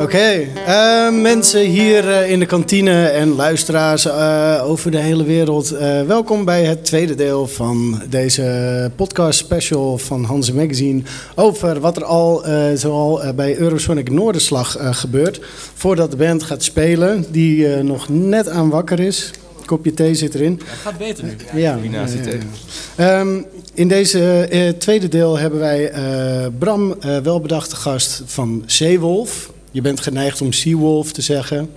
Oké, eh, mensen hier eh, in de kantine en luisteraars eh, over de hele wereld. eh, welkom bij het tweede deel van deze podcast special van Hanze Magazine. Over wat er al eh, zoal bij Eurosonic Noorderslag eh, gebeurt. Voordat de band gaat spelen, die eh, nog net aan wakker is. Kopje thee zit erin. gaat beter nu. Ja, Combinatie thee. Ehm, in deze eh, tweede deel hebben wij eh, Bram, eh, welbedachte gast van Zeewolf. Je bent geneigd om Seawolf te zeggen,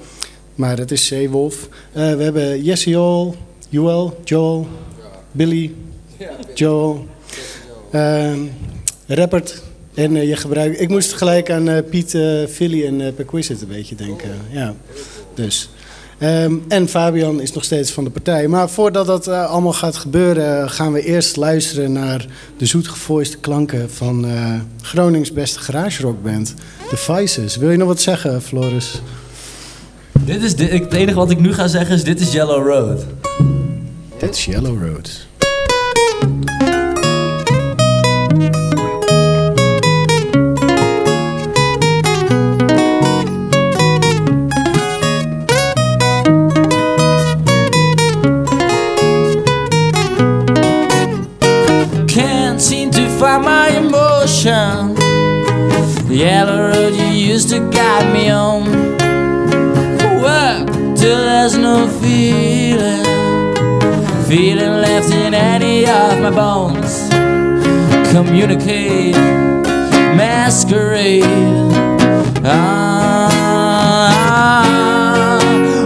maar het is Zeewolf. Eh, we hebben Jesse Joel, Joel, Joel, Billy, Joel, ehm Rappert. En eh, je gebruikt. Ik moest gelijk aan eh, Piet, Philly en uh, Perquisite een beetje denken. Ja, dus. Ehm, en Fabian is nog steeds van de partij. Maar voordat dat eh, allemaal gaat gebeuren, gaan we eerst luisteren naar de zoetgevoiste klanken van eh, Gronings beste garage rockband, The Vices. Wil je nog wat zeggen, Floris? Dit is de, ik- het enige wat ik nu ga zeggen is: dit is Yellow Road. Dit is Yellow Road. Emotion. The yellow road you used to guide me on. Work till there's no feeling. Feeling left in any of my bones. Communicate, masquerade. Ah,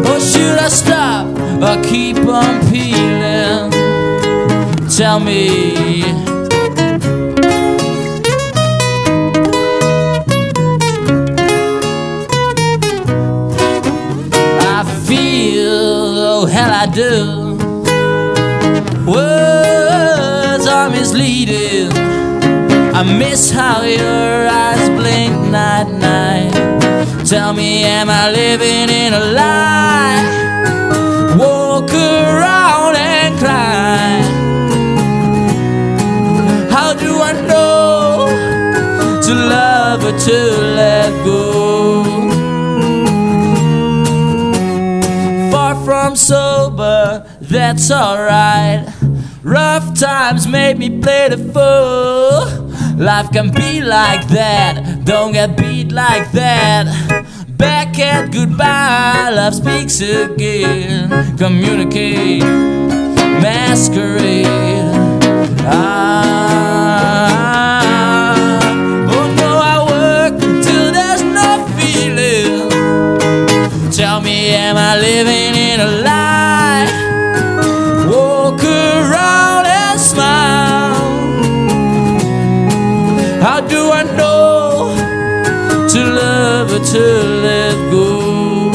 or should I stop or keep on peeling? Tell me. Do. Words are misleading. I miss how your eyes blink night night. Tell me, am I living in a lie? Walk around and cry. How do I know to love or to that's alright. Rough times made me play the fool. Life can be like that, don't get beat like that. Back at goodbye, love speaks again. Communicate, masquerade. Ah, oh no, I work till there's no feeling. Tell me, am I living in a lie? How do I know to love or to let go?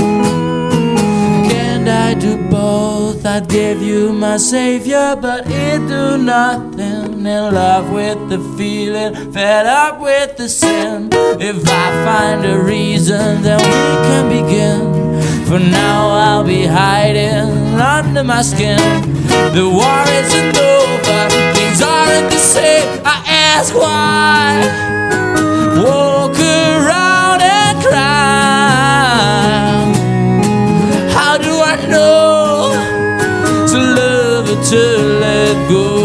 Can't I do both? I'd give you my savior, but it do nothing. In love with the feeling, fed up with the sin. If I find a reason, then we can begin. For now, I'll be hiding under my skin. The war isn't over, things aren't the same. I ask why. Walk around and cry. How do I know to love or to let go?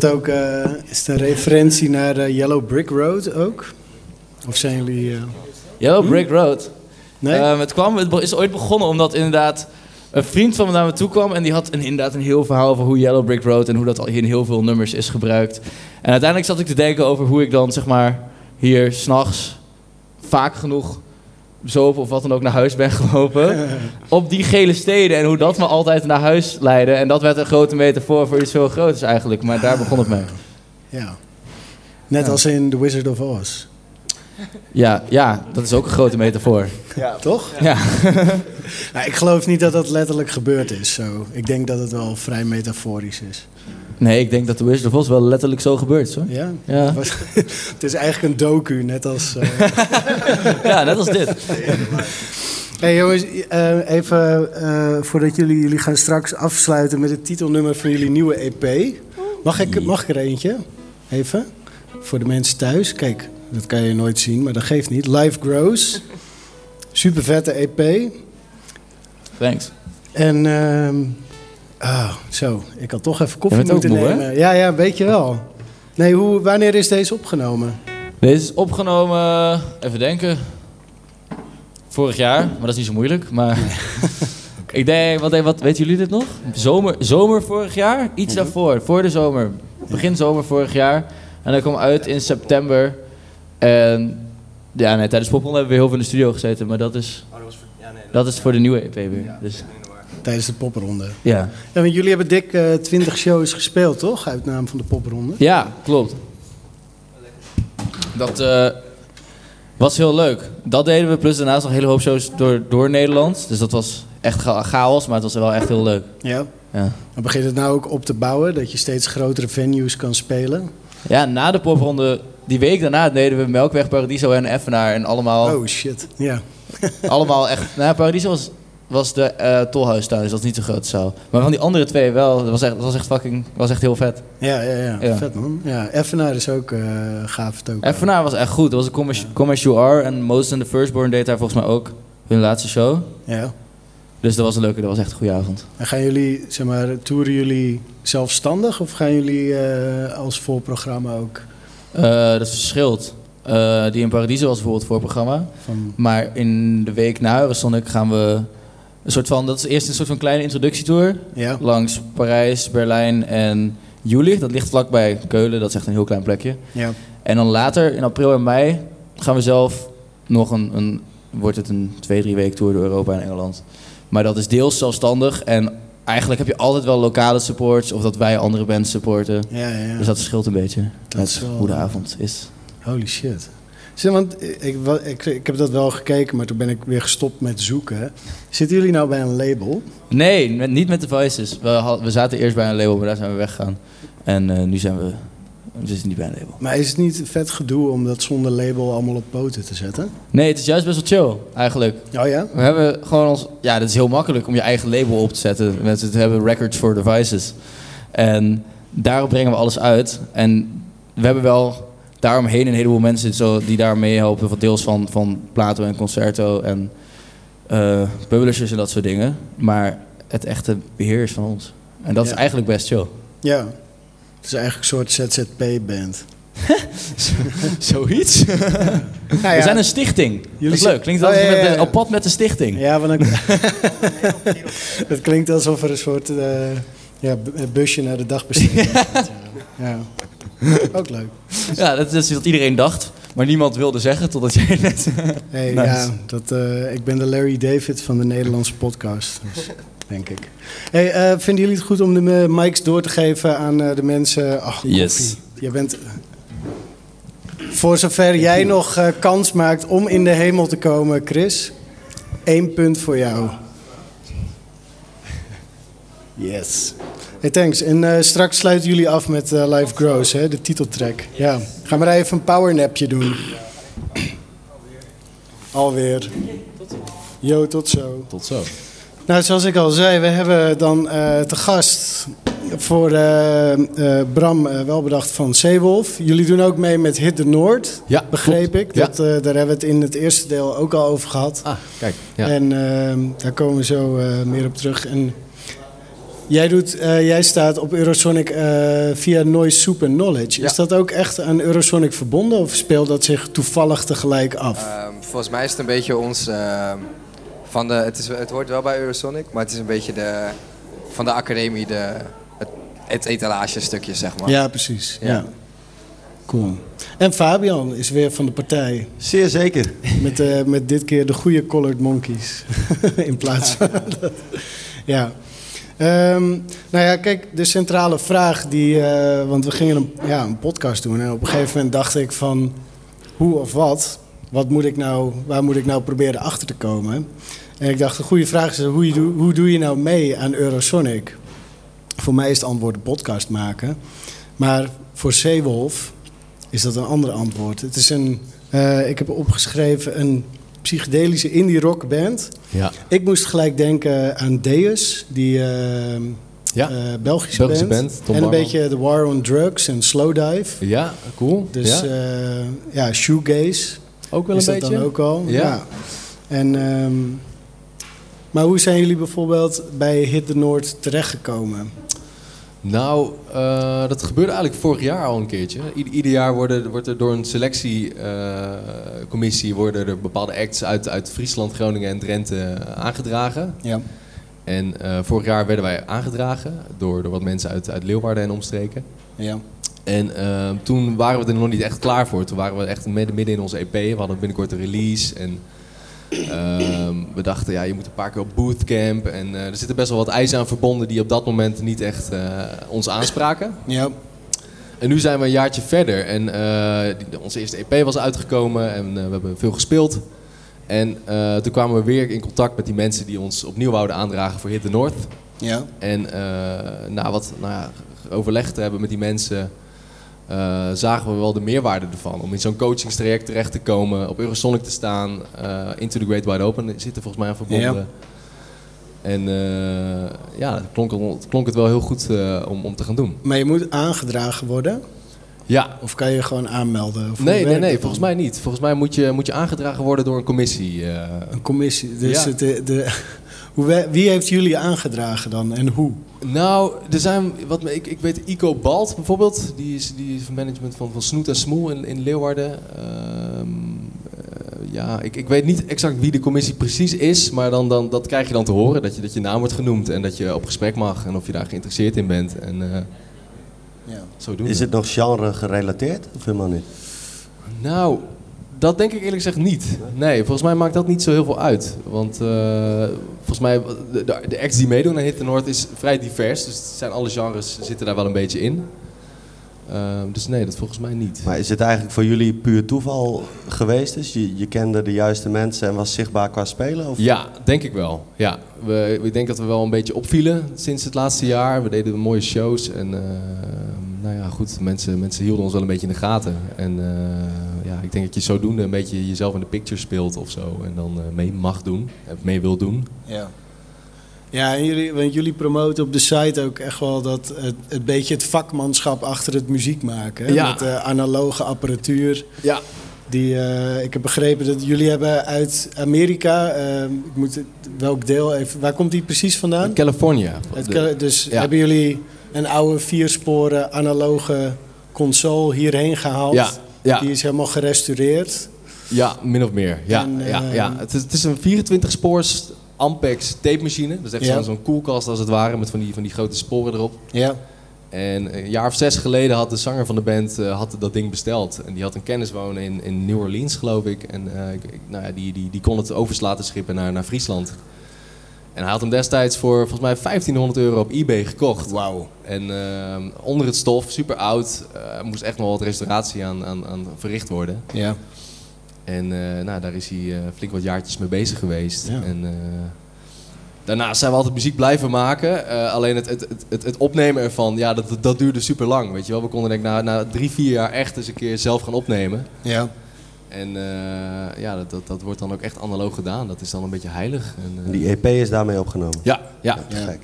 Is dit ook eh, is het een referentie naar eh, Yellow Brick Road ook? Of zijn jullie... eh, Yellow Brick Road. nee? Ehm, het, kwam, het is ooit begonnen omdat inderdaad een vriend van me naar me toe kwam en die had een, inderdaad een heel verhaal over hoe Yellow Brick Road en hoe dat al in heel veel nummers is gebruikt. En uiteindelijk zat ik te denken over hoe ik dan zeg maar hier s'nachts vaak genoeg zopen of wat dan ook naar huis ben gelopen. op die gele steden en hoe dat me altijd naar huis leidde. En dat werd een grote metafoor voor iets veel groters eigenlijk. Maar daar begon het mee. Ja. Net Ja. als in The Wizard of Oz. Ja, ja, dat is ook een grote metafoor. Toch? Ja. Nou, ik geloof niet dat dat letterlijk gebeurd is. Zo. Ik denk dat het wel vrij metaforisch is. Nee, ik denk dat de Wizard of Oz wel letterlijk zo gebeurd is hoor. Ja? Ja, het is eigenlijk een docu, net als... eh, ja net als dit. Hey jongens, eh, even eh, voordat jullie, jullie gaan straks afsluiten met het titelnummer van jullie nieuwe EP. Mag ik, mag ik er eentje? Even. Voor de mensen thuis. Kijk, dat kan je nooit zien, maar dat geeft niet. Life Grows. Super vette EP. Thanks. En, ah, zo, ik had toch even koffie moeten moe, nemen. Ja, ja, weet je wel. Nee, hoe, wanneer is deze opgenomen? Deze is opgenomen, even denken, vorig jaar, maar dat is niet zo moeilijk. Maar ik denk, wat, wat weten jullie dit nog? Zomer, zomer vorig jaar? Iets daarvoor, voor de zomer. Begin zomer vorig jaar. En dat kwam uit in september. En ja, nee, tijdens Popronde hebben we heel veel in de studio gezeten, maar dat is, dat is voor de nieuwe EP weer. Dus, Tijdens de popronde. ja. Ja, want jullie hebben dik eh 20 shows gespeeld, toch? Uit naam van de popronde. Ja, klopt. Dat eh, was heel leuk. Dat deden we, plus daarnaast nog een hele hoop shows door, door Nederland. Dus dat was echt cha- chaos, maar het was wel echt heel leuk. Ja. Ja, Dan begint het nou ook op te bouwen, dat je steeds grotere venues kan spelen. ja na de popronde, die week daarna deden we Melkweg, Paradiso en Effenaar. En allemaal, Oh shit, ja. allemaal echt... Nou, Paradiso was, was de eh tolhuistuin, dus dat is niet zo'n grote zaal. Maar van die andere twee wel, dat was echt, dat was echt fucking, was echt heel vet. Ja, ja, ja, Ja. vet man. Ja, Effenaar is ook eh gaaf het ook. Effenaar was echt goed, dat was een commerci- commercial R. En Moses and the Firstborn deed daar volgens mij ook hun laatste show. Ja. Dus dat was een leuke, dat was echt een goede avond. En gaan jullie, zeg maar, toeren jullie zelfstandig of gaan jullie eh, als voorprogramma ook dat verschilt. Die in Paradiso was bijvoorbeeld voor het programma. van... Maar in de week na Eurosonic gaan we een soort van... Dat is eerst een soort van kleine introductietour. Ja, Langs Parijs, Berlijn en Jülich. Dat ligt vlakbij Keulen. Dat is echt een heel klein plekje. ja. En dan later, in april en mei, gaan we zelf nog een... een wordt het een twee, drie week tour door Europa en Engeland. Maar dat is deels zelfstandig. En eigenlijk heb je altijd wel lokale supports. Of dat wij andere bands supporten. Ja, ja. Dus dat verschilt een beetje Dat met wel- hoe de avond is. Holy shit. Zeg, want ik, ik, ik heb dat wel gekeken, maar toen ben ik weer gestopt met zoeken. Zitten jullie nou bij een label? Nee, met- niet met de Voices. We, had- we zaten eerst bij een label, maar daar zijn we weggegaan. En eh, nu zijn we, zitten niet bij een label. Maar is het niet vet gedoe om dat zonder label allemaal op poten te zetten? Nee, het is juist best wel chill, eigenlijk. Oh ja? We hebben gewoon ons... Ja, dat is heel makkelijk om je eigen label op te zetten. Met het hebben Records for Devices. En daarop brengen we alles uit. En we hebben wel daaromheen een heleboel mensen zo, die daar meehelpen. Van deels van, van Plato en Concerto en eh, publishers en dat soort dingen. Maar het echte beheer is van ons. En dat is Ja. eigenlijk best chill. Ja. Het is eigenlijk een soort ZZP-band. Zoiets? Nou We zijn een stichting. Jullie dat is leuk. Klinkt Oh, alsof ja, je ja, met, ja. op pad met de stichting. Ja, want dan... het klinkt alsof er een soort eh, ja, bu- busje naar de dagbesteding gaat. Ja. Ook leuk. Ja, dat is wat iedereen dacht. Maar niemand wilde zeggen totdat jij net... Hey, Nice. ja, dat, eh, ik ben de Larry David van de Nederlandse podcast, dus, denk ik. Hey, eh, vinden jullie het goed om de eh, mics door te geven aan eh, de mensen? Ach, Yes. koffie. Je bent... Voor zover jij nog eh, kans maakt om in de hemel te komen, Chris. één punt voor jou. Yes. Hey, thanks. En eh, straks sluiten jullie af met eh, Life Grows, hè, de titeltrack. Ja. Ga maar even een powernapje doen. Alweer. Yo, tot zo. Tot zo. Nou, zoals ik al zei, we hebben dan eh, te gast voor Bram Welbedacht van Zeewolf. Jullie doen ook mee met Hit de Noord, Ja, begreep ik. Ja. Dat, eh, daar hebben we het in het eerste deel ook al over gehad. Ah, kijk. Ja. En ehm, daar komen we zo meer op terug. En jij, doet, eh, jij staat op Eurosonic eh, via Noise Soup and Knowledge. Ja. Is dat ook echt aan Eurosonic verbonden of speelt dat zich toevallig tegelijk af? Ehm, volgens mij is het een beetje ons. ehm, van de, het, is, het hoort wel bij Eurosonic, maar het is een beetje de, van de academie de, het, het etalagestukje, zeg maar. ja, precies. Ja. Ja. Cool. En Fabian is weer van de partij. Zeer zeker. Met, eh, met dit keer de goede Colored Monkeys. In plaats van dat. Ja. Ehm, nou ja, kijk, de centrale vraag die... eh, want we gingen een, ja, een podcast doen. En op een gegeven moment dacht ik van... Hoe of wat? Wat moet ik nou, waar moet ik nou proberen achter te komen? En ik dacht, de goede vraag is... Hoe, je hoe doe je nou mee aan Eurosonic? Voor mij is het antwoord een podcast maken. Maar voor Seewolf is dat een ander antwoord. Het is een, eh, ik heb opgeschreven, een psychedelische indie rock band. Ja. Ik moest gelijk denken aan Deus, die eh, Ja. eh, Belgische, Belgische band. en een Barman. beetje The War on Drugs en Slowdive. Ja, cool. Dus ja. ja, ja shoegaze ook wel is een dat beetje. dan ook al. Ja. En, ehm, maar hoe zijn jullie bijvoorbeeld bij Hit the Noord terechtgekomen? Nou, eh, dat gebeurde eigenlijk vorig jaar al een keertje. Ieder, ieder jaar worden, wordt er door een selectiecommissie worden er bepaalde acts uit, uit Friesland, Groningen en Drenthe eh, aangedragen. Ja. En eh, vorig jaar werden wij aangedragen door, door wat mensen uit, uit Leeuwarden en omstreken. Ja. En eh, toen waren we er nog niet echt klaar voor. Toen waren we echt midden, midden in onze EP. We hadden binnenkort een release. En ehm, we dachten, ja, je moet een paar keer op bootcamp. En eh, er zitten best wel wat eisen aan verbonden die op dat moment niet echt eh, ons aanspraken. Ja. En nu zijn we een jaartje verder. En eh, die- onze eerste EP was uitgekomen en we hebben veel gespeeld. En toen kwamen we weer in contact met die mensen die ons opnieuw wouden aandragen voor Hit the North. Ja. En na wat nou ja, overleg te hebben met die mensen, zagen we wel de meerwaarde ervan. Om in zo'n coachingstraject terecht te komen, op Eurosonic te staan, eh, Into the Great Wide Open zit er volgens mij aan verbonden. Ja. En eh, ja, het klonk, het klonk het wel heel goed eh, om, om te gaan doen. Maar je moet aangedragen worden? Ja, Of kan je gewoon aanmelden? Of nee, nee, nee, volgens mij niet. Volgens mij moet je, moet je aangedragen worden door een commissie. eh. Een commissie. Dus Ja. de, hoe, wie heeft jullie aangedragen dan en hoe? Nou, er zijn wat ik, ik weet Ico Balt bijvoorbeeld, die is, die is van management van, van Snoet en Smoel in, in Leeuwarden. Ehm, eh, ja, ik, ik weet niet exact wie de commissie precies is, maar dan, dan, dat krijg je dan te horen, dat je, dat je naam wordt genoemd en dat je op gesprek mag en of je daar geïnteresseerd in bent. En eh Ja. zodoende. Is het nog genre gerelateerd of helemaal niet? Nou, dat denk ik eerlijk gezegd niet. Nee, volgens mij maakt dat niet zo heel veel uit. Want eh, volgens mij, de, de, acts die meedoen aan Hit the North is vrij divers. Dus het zijn alle genres zitten daar wel een beetje in. Ehm, dus nee, dat volgens mij niet. Maar is het eigenlijk voor jullie puur toeval geweest? Dus je, je kende de juiste mensen en was zichtbaar qua spelen? Of? Ja, denk ik wel. Ja, we, ik denk dat we wel een beetje opvielen sinds het laatste jaar. We deden mooie shows en eh, nou ja, goed, mensen, mensen hielden ons wel een beetje in de gaten. En eh, ja, ik denk dat je zodoende een beetje jezelf in de picture speelt of zo. En dan eh, mee mag doen, en mee wil doen. Ja. Ja, en jullie, want jullie promoten op de site ook echt wel dat het, het beetje het vakmanschap achter het muziek maken. hè? Ja. Met de analoge apparatuur. Ja, Die, eh, ik heb begrepen dat jullie hebben uit Amerika, eh, ik moet welk deel even, waar komt die precies vandaan? California. Uit De- Cali- dus ja. hebben jullie een oude viersporen analoge console hierheen gehaald? Ja, ja. Die is helemaal gerestaureerd. Ja, min of meer. Ja, En, ja, eh, ja. Het, is, het is een 24 spoors Ampex tape machine. Dat is echt Ja. zo'n- koelkast als het ware met van die, van die grote sporen erop. Ja. En een jaar of zes geleden had de zanger van de band eh, had dat ding besteld. En die had een kennis wonen in, in New Orleans, geloof ik. En eh, ik, nou ja, die, die, die kon het over's laten schippen naar, naar Friesland. En hij had hem destijds voor volgens mij 1500 euro op eBay gekocht. Wauw. En eh, onder het stof, super oud. eh, moest echt nog wat restauratie aan, aan, aan verricht worden. Ja. En eh, nou, daar is hij eh, flink wat jaartjes mee bezig geweest. Ja. En, daarnaast zijn we altijd muziek blijven maken. Alleen het, het, het, het, het opnemen ervan, ja, dat, dat duurde super lang. Weet je wel? We konden denk ik na, na drie, vier jaar echt eens een keer zelf gaan opnemen. Ja. En eh, ja, dat, dat, dat wordt dan ook echt analoog gedaan. Dat is dan een beetje heilig. En, eh, die EP is daarmee opgenomen. ja, ja.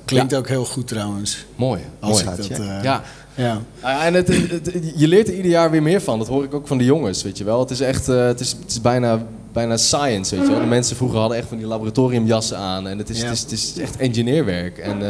Klinkt ook heel goed trouwens. mooi. Als mooi. ik Gaat dat, eh, Ja, ja. Ja, en het, het- het- je leert er ieder jaar weer meer van. Dat hoor ik ook van de jongens, weet je wel. Het is echt, eh, het is, het is bijna, bijna science, weet je wel. De mensen vroeger hadden echt van die laboratoriumjassen aan. En het is, Ja. het is, het is echt engineerwerk. En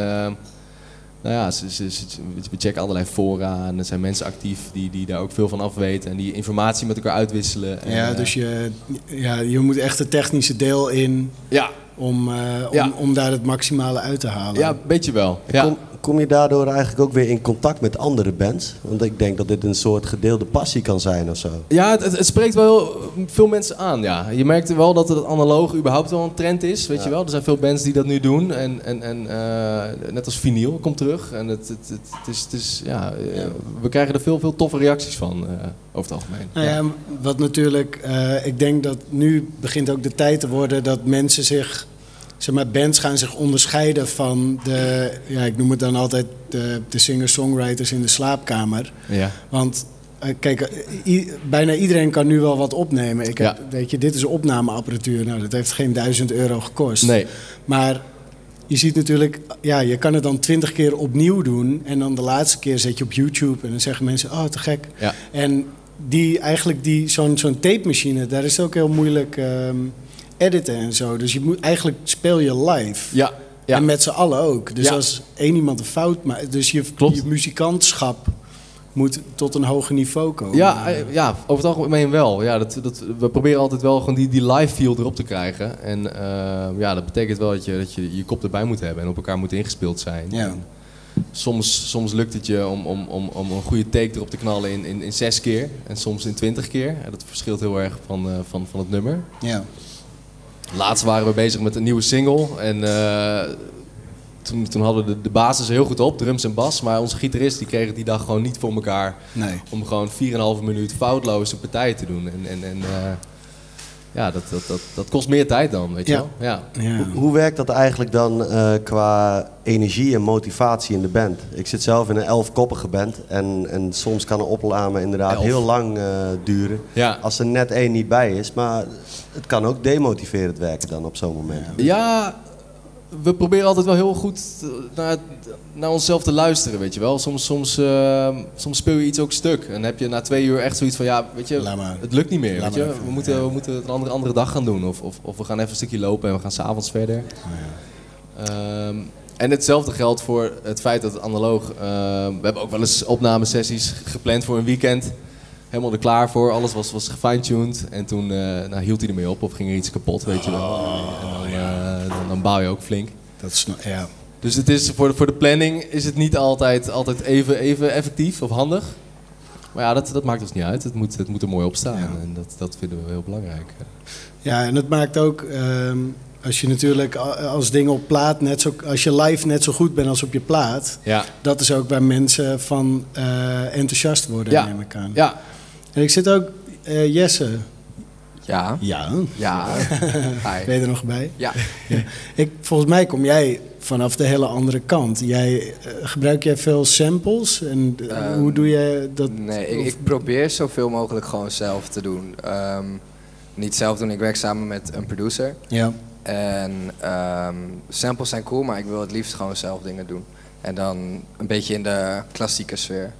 nou ja, ze, ze, ze- we checken allerlei fora. En er zijn mensen actief die, die daar ook veel van afweten. En die informatie met elkaar uitwisselen. En, Ja, dus je, ja, je moet echt het technische deel in Ja, om, eh, om, Ja. om daar het maximale uit te halen. ja, weet je wel. Ja. Kon, kom je daardoor eigenlijk ook weer in contact met andere bands? Want ik denk dat dit een soort gedeelde passie kan zijn of zo. Ja, het, spreekt wel veel mensen aan, ja. Je merkt wel dat het analoog überhaupt wel een trend is, weet je wel. Er zijn veel bands die dat nu doen. En, en, en eh, net als vinyl komt terug. En het, het, het, het is, het is, ja, eh, we krijgen er veel, veel toffe reacties van, eh, over het algemeen. Nou ja, wat natuurlijk, eh, ik denk dat nu begint ook de tijd te worden dat mensen zich, zeg maar, bands gaan zich onderscheiden van de, ja, ik noem het dan altijd de, de singer-songwriters in de slaapkamer. Ja. Want eh, kijk, i- bijna iedereen kan nu wel wat opnemen. Ik heb, Ja. weet je, dit is opnameapparatuur. Nou, dat heeft geen duizend euro gekost. Nee. Maar je ziet natuurlijk, ja, je kan het dan twintig keer opnieuw doen. En dan de laatste keer zet je op YouTube en dan zeggen mensen, oh, te gek. Ja. En die, eigenlijk die, zo'n zo'n tape machine, daar is het ook heel moeilijk ehm, editen en zo. Dus je moet, eigenlijk speel je live. Ja. Ja. En met z'n allen ook. Dus Ja. als één iemand een fout maakt, dus je, Klopt. je muzikantschap moet tot een hoger niveau komen. Ja, eh, ja, over het algemeen wel. Ja, dat, dat, we proberen altijd wel gewoon die, die live feel erop te krijgen. En eh, ja, dat betekent wel dat je, dat je je kop erbij moet hebben en op elkaar moet ingespeeld zijn. Ja. En soms, soms lukt het je om, om, om, om een goede take erop te knallen in, in, in zes keer. En soms in twintig keer. Dat verschilt heel erg van, eh, van, van het nummer. ja. Laatst waren we bezig met een nieuwe single. En eh, toen, toen hadden we de, de basis heel goed op, drums en bas. Maar onze gitarist die kreeg het die dag gewoon niet voor elkaar Nee. om gewoon 4,5 minuut foutloze partijen te doen. En, en, en eh, ja, dat, dat, dat, dat kost meer tijd dan, weet je Ja. wel? Ja. Ja. Hoe, hoe werkt dat eigenlijk dan eh, qua energie en motivatie in de band? Ik zit zelf in een elfkoppige band en, en soms kan een opname inderdaad Elf. heel lang eh, duren. Ja. Als er net één niet bij is, maar het kan ook demotiverend werken dan op zo'n moment. ja, we proberen altijd wel heel goed eh, naar, naar onszelf te luisteren, weet je wel. Soms, soms, eh, soms speel je iets ook stuk. En heb je na twee uur echt zoiets van, ja, weet je, het lukt niet meer, weet je. we, moeten, ja. we moeten het een andere, andere dag gaan doen. Of, of, of we gaan even een stukje lopen en we gaan s'avonds verder. Ehm, en hetzelfde geldt voor het feit dat het analoog... ehm, we hebben ook wel eens opnamesessies gepland voor een weekend. Helemaal er klaar voor. Alles was, was gefine-tuned. En toen eh, nou, hield hij ermee op of ging er iets kapot, weet je wel. en dan, eh, dan, dan bouw je ook flink. Dat is, nou- ja. Dus het is, voor, de, voor de planning is het niet altijd, altijd even, even effectief of handig. Maar ja, dat, dat maakt ons niet uit. Het moet, het moet er mooi op staan. Ja. En dat, dat vinden we heel belangrijk. ja, en het maakt ook, ehm, als je natuurlijk als dingen op plaat net zo, als je live net zo goed bent als op je plaat, Ja, dat is ook waar mensen van eh, enthousiast worden, Ja. neem ik aan. ja. En ik zit ook, eh, Jesse, Ja. ja, Ja. Hi. ben je er nog bij? Ja. Ik, volgens mij kom jij vanaf de hele andere kant. Jij, eh, gebruik jij veel samples? En eh, Ehm, hoe doe je dat? Nee, ik probeer zoveel mogelijk gewoon zelf te doen. Ehm, niet zelf doen, ik werk samen met een producer. Ja, En ehm, samples zijn cool, maar ik wil het liefst gewoon zelf dingen doen. En dan een beetje in de klassieke sfeer.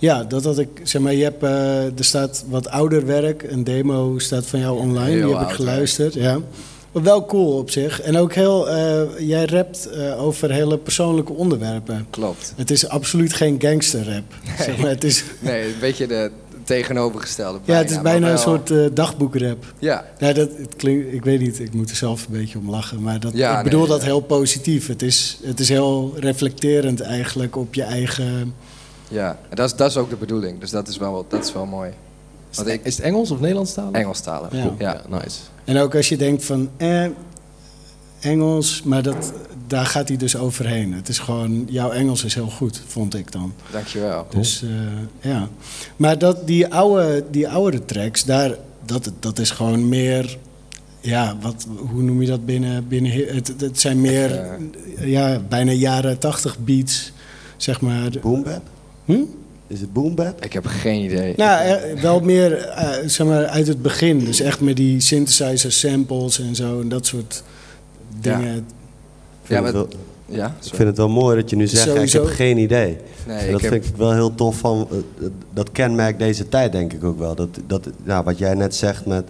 Ja, dat had ik, zeg maar, je hebt, eh, er staat wat ouder werk, een demo staat van jou online, heel die heb ik geluisterd. Ja. Maar wel cool op zich. En ook heel, eh, jij rapt eh, over hele persoonlijke onderwerpen. Klopt. Het is absoluut geen gangsterrap. Zeg maar, het is, Nee, een beetje de tegenovergestelde. ja, het is bijna een soort dagboekrap. Ja, Ja, dat, het klinkt, ik weet niet, ik moet er zelf een beetje om lachen. Maar dat, Ja, ik bedoel nee, dat ja. heel positief. Het is, het is heel reflecterend eigenlijk op je eigen... ja. En dat is, dat is ook de bedoeling. Dus dat is wel, dat is wel mooi. Is Want het, ik, is het Engels of Nederlands taal? Engelstalig. Ja. Ja. Ja, nice. En ook als je denkt van, eh, Engels, maar dat, daar gaat hij dus overheen. Het is gewoon, jouw Engels is heel goed, vond ik dan. Dankjewel. Dus eh, ja. Maar dat, die, oude, die oudere tracks, daar, dat, dat is gewoon meer... Ja, wat, hoe noem je dat binnen... binnen het, het zijn meer, ja, bijna jaren tachtig beats, zeg maar. Boombap? Hm? Is het boombap? Ik heb geen idee. Nou, eh, wel meer eh, zeg maar, uit het begin. Dus echt met die synthesizer samples en zo en dat soort dingen. Ik vind, Ja, het maar- wel, Ja, ik vind het wel mooi dat je nu zegt, ik heb geen idee. Nee, En ik dat heb, vind ik wel heel tof van, eh, dat kenmerkt deze tijd denk ik ook wel. Dat, dat, nou, wat jij net zegt met,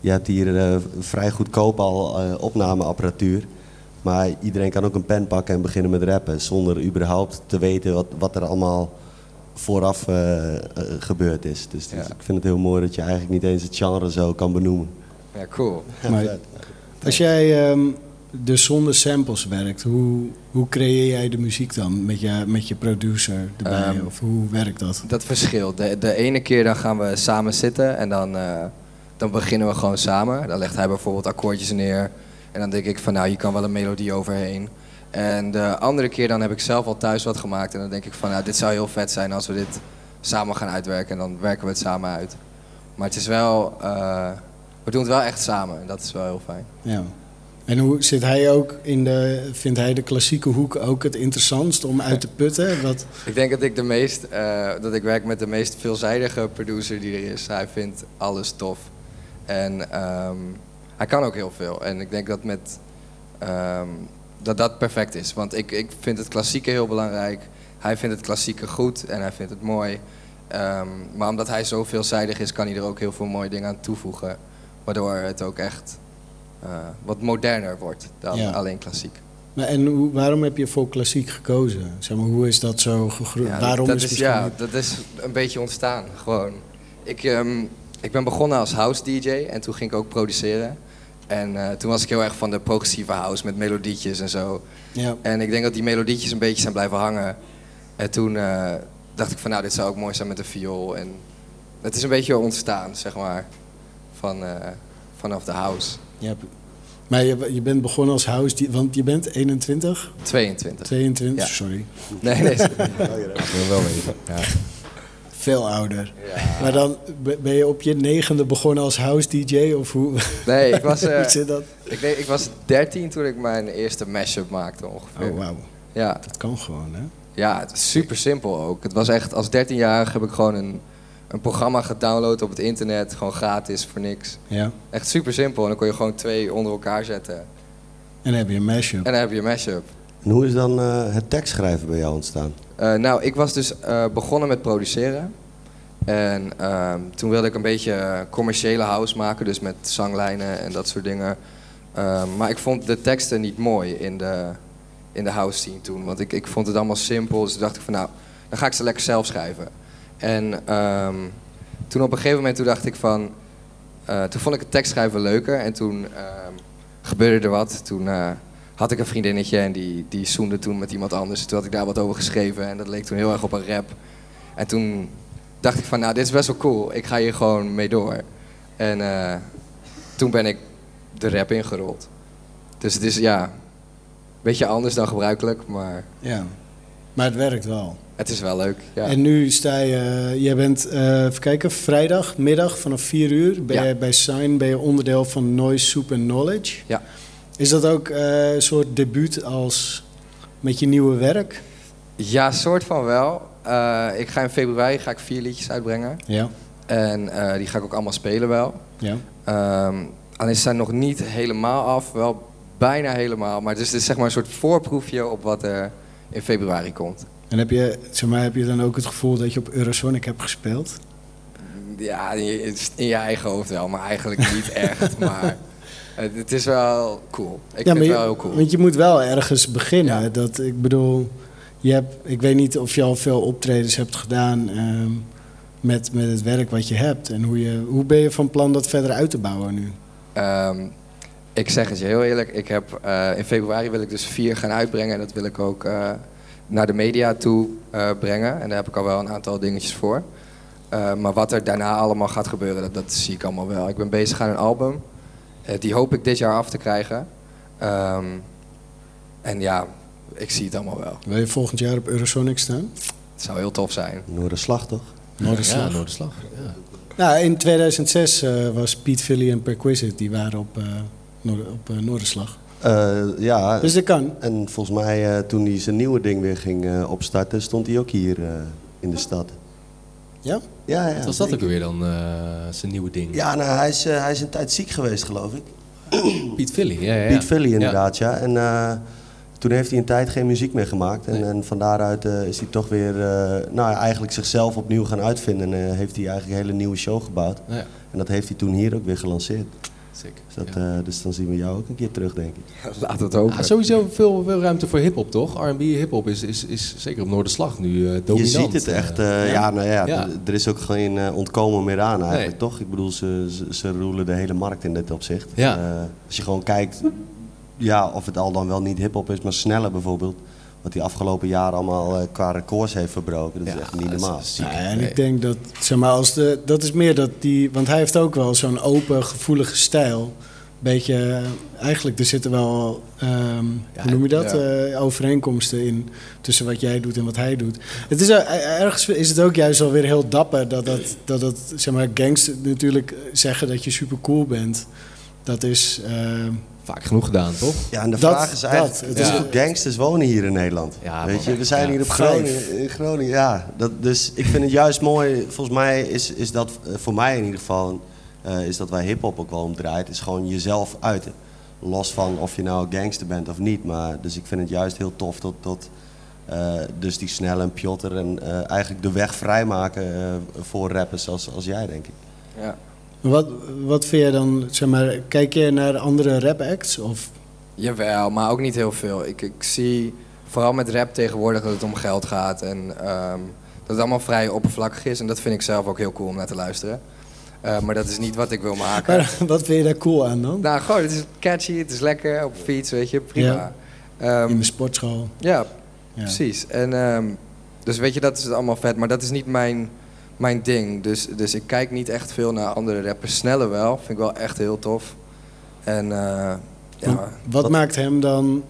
je hebt hier eh, vrij goedkoop al eh, opnameapparatuur. Maar iedereen kan ook een pen pakken en beginnen met rappen. Zonder überhaupt te weten wat, wat er allemaal vooraf eh, eh, gebeurd is. Dus, dus Ja. ik vind het heel mooi dat je eigenlijk niet eens het genre zo kan benoemen. ja, cool. Maar als jij, ehm, dus zonder samples werkt, hoe, hoe creëer jij de muziek dan met je, met je producer erbij? Ehm, of hoe werkt dat? Dat verschilt. De, de ene keer dan gaan we samen zitten en dan, eh, dan beginnen we gewoon samen. Dan legt hij bijvoorbeeld akkoordjes neer. En dan denk ik van nou, hier kan wel een melodie overheen. En de andere keer dan heb ik zelf al thuis wat gemaakt. En dan denk ik van nou, dit zou heel vet zijn als we dit samen gaan uitwerken. En dan werken we het samen uit. Maar het is wel, eh, we doen het wel echt samen. En dat is wel heel fijn. Ja. En hoe zit hij ook in de, vindt hij de klassieke hoek ook het interessantst om uit te putten? Wat, Ik denk dat ik de meest, eh, dat ik werk met de meest veelzijdige producer die er is. Hij vindt alles tof. En ehm, hij kan ook heel veel. En ik denk dat met ehm, dat dat perfect is. Want ik, ik vind het klassieke heel belangrijk. Hij vindt het klassieke goed en hij vindt het mooi. Ehm, maar omdat hij zo veelzijdig is, kan hij er ook heel veel mooie dingen aan toevoegen. Waardoor het ook echt eh, wat moderner wordt dan Ja. alleen klassiek. maar en hoe, waarom heb je voor klassiek gekozen? Zeg maar, hoe is dat zo gegroeid? Ja, waarom dat is, ja, dat is een beetje ontstaan. Gewoon. Ik, ehm, ik ben begonnen als house DJ en toen ging ik ook produceren. En eh, toen was ik heel erg van de progressieve house met melodietjes en zo. ja. En ik denk dat die melodietjes een beetje zijn blijven hangen. En toen eh, dacht ik van nou, dit zou ook mooi zijn met een viool. En het is een beetje ontstaan, zeg maar, van, eh, vanaf de house. Je hebt- maar je, je bent begonnen als house, die- want je bent 21, 22. 22, Ja. sorry, Nee, nee. Dat wil wel weten. Ja. Veel ouder. Ja. Maar dan be- ben je op je negende begonnen als house DJ of hoe, Nee, ik was, dat? ik, denk, ik was 13 toen ik mijn eerste mashup maakte ongeveer. Oh wauw, Ja, dat kan gewoon hè? Ja, het is super simpel ook. Het was echt, als 13-jarige heb ik gewoon een, een programma gedownload op het internet. Gewoon gratis, voor niks. Ja. Echt super simpel. En dan kon je gewoon twee onder elkaar zetten. En dan heb je een mashup. En dan heb je een mashup. Hoe is dan eh, het tekstschrijven bij jou ontstaan? Eh, nou, ik was dus eh, begonnen met produceren. En ehm, toen wilde ik een beetje commerciële house maken. Dus met zanglijnen en dat soort dingen. Ehm, maar ik vond de teksten niet mooi in de, in de house scene toen. Want ik, ik vond het allemaal simpel. Dus toen dacht ik van nou, dan ga ik ze lekker zelf schrijven. En ehm, toen op een gegeven moment toen dacht ik van... toen vond ik het tekstschrijven leuker. En toen gebeurde er wat. Toen had ik een vriendinnetje en die, die zoende toen met iemand anders. Toen had ik daar wat over geschreven. En dat leek toen heel erg op een rap. En toen dacht ik van nou, dit is best wel cool. Ik ga hier gewoon mee door. En eh, toen ben ik de rap ingerold. Dus het is ja, een beetje anders dan gebruikelijk, maar Ja. Maar het werkt wel. het is wel leuk. Ja. En nu sta je, jij bent, eh even kijken, vrijdagmiddag vanaf 4 uur ben Ja. je bij Sign ben je onderdeel van Noise, Soup and Knowledge. Ja. Is dat ook eh, een soort debuut als met je nieuwe werk? Ja, soort van wel. Eh, ik ga in februari ga ik vier liedjes uitbrengen. Ja. En eh, die ga ik ook allemaal spelen wel. ja. Ehm, alleen ze zijn nog niet helemaal af, wel bijna helemaal. Maar dus het is zeg maar een soort voorproefje op wat er in februari komt. En heb je, zeg maar, heb je dan ook het gevoel dat je op Eurosonic hebt gespeeld? Ja, in je, in je eigen hoofd wel, maar eigenlijk niet echt. Maar het, het is wel cool. Ik ja, vind het je, wel heel cool. Want je moet wel ergens beginnen. Ja. Dat, ik bedoel, je hebt, ik weet niet of je al veel optredens hebt gedaan ehm, met, met het werk wat je hebt. En hoe, je, hoe ben je van plan dat verder uit te bouwen nu? Ehm, ik zeg het je heel eerlijk, ik heb, eh, in februari wil ik dus vier gaan uitbrengen. En dat wil ik ook eh, naar de media toe eh, brengen. En daar heb ik al wel een aantal dingetjes voor. Eh, maar wat er daarna allemaal gaat gebeuren, dat, dat zie ik allemaal wel. Ik ben bezig aan een album. Eh, die hoop ik dit jaar af te krijgen. Ehm, en ja, ik zie het allemaal wel. Wil je volgend jaar op Eurosonic staan? Het zou heel tof zijn. Noorderslag toch? Noorderslag. Ja, Noorderslag. Ja. Nou, in 2006 eh, was Piet Philly en Perquisite, die waren op, eh, Noor- op Noorderslag. Eh, ja, Dus dat kan. en volgens mij eh, toen hij zijn nieuwe ding weer ging eh, opstarten, stond hij ook hier eh, in de stad. Ja? Ja, ja. Wat was dat ook weer dan, eh, zijn nieuwe ding? Ja, nou, hij is, eh, hij is een tijd ziek geweest, geloof ik. Piet Philly, ja, ja. Piet Philly inderdaad, ja. En eh, toen heeft hij een tijd geen muziek meer gemaakt. En, Nee. en van daaruit eh, is hij toch weer, eh, nou ja, eigenlijk zichzelf opnieuw gaan uitvinden. En eh, heeft hij eigenlijk een hele nieuwe show gebouwd. Ja. En dat heeft hij toen hier ook weer gelanceerd. Sick. Dus, dat, Ja. eh, dus dan zien we jou ook een keer terug, denk ik. Laat het. Ah, sowieso veel, veel ruimte voor hip-hop, toch? RB hip-hop is, is, is zeker op Noorderslag nu eh dominant. Je ziet het echt. eh, ja. nou ja, er is ook geen ontkomen meer aan eigenlijk, Nee. toch? Ik bedoel, ze, ze, ze roelen de hele markt in dit opzicht. Ja. Eh, als je gewoon kijkt ja, of het al dan wel niet hip-hop is, maar sneller bijvoorbeeld. Wat hij afgelopen jaren allemaal eh, qua records heeft verbroken. Dat is echt niet normaal. Ja, en Nee. ik denk dat, zeg maar, als de, dat is meer dat die, want hij heeft ook wel zo'n open, gevoelige stijl. Beetje, eh, eigenlijk, er zitten wel, ehm, hoe noem je dat, ja. Eh, overeenkomsten in tussen wat jij doet en wat hij doet. Het is, ergens is het ook juist alweer heel dapper dat dat, dat, dat zeg maar, gangsters natuurlijk zeggen dat je super cool bent. Dat is, ehm, Vaak genoeg gedaan, toch? Ja, en de Dat- vraag is eigenlijk, dat. het is Ja. ook gangsters wonen hier in Nederland. Ja, Weet man. je, we zijn Ja. hier op. Groningen. In Groningen ja, dat, dus ik vind het juist mooi. Volgens mij is, is dat eh, voor mij in ieder geval, eh, is dat waar hip-hop ook wel om draait. Is gewoon jezelf uiten. Los van of je nou gangster bent of niet. Maar, dus ik vind het juist heel tof dat, dat eh, dus die snelle en Piotr en eh, eigenlijk de weg vrijmaken voor rappers als, als jij, denk ik. Ja. Wat, wat vind jij dan, zeg maar, kijk je naar andere rap acts? Of, Jawel, maar ook niet heel veel. Ik, ik zie vooral met rap tegenwoordig dat het om geld gaat en ehm, dat het allemaal vrij oppervlakkig is. En dat vind ik zelf ook heel cool om naar te luisteren. Eh, maar dat is niet wat ik wil maken. maar, wat vind je daar cool aan dan? Nou, gewoon, het is catchy, het is lekker op de fiets, weet je, prima. Ehm, In de sportschool. ja, Ja. precies. En, ehm, dus weet je, dat is allemaal vet, maar dat is niet mijn, mijn ding. Dus, dus ik kijk niet echt veel naar andere rappers. Snelle wel, vind ik wel echt heel tof. En eh, ja, wat, wat- maakt hem dan,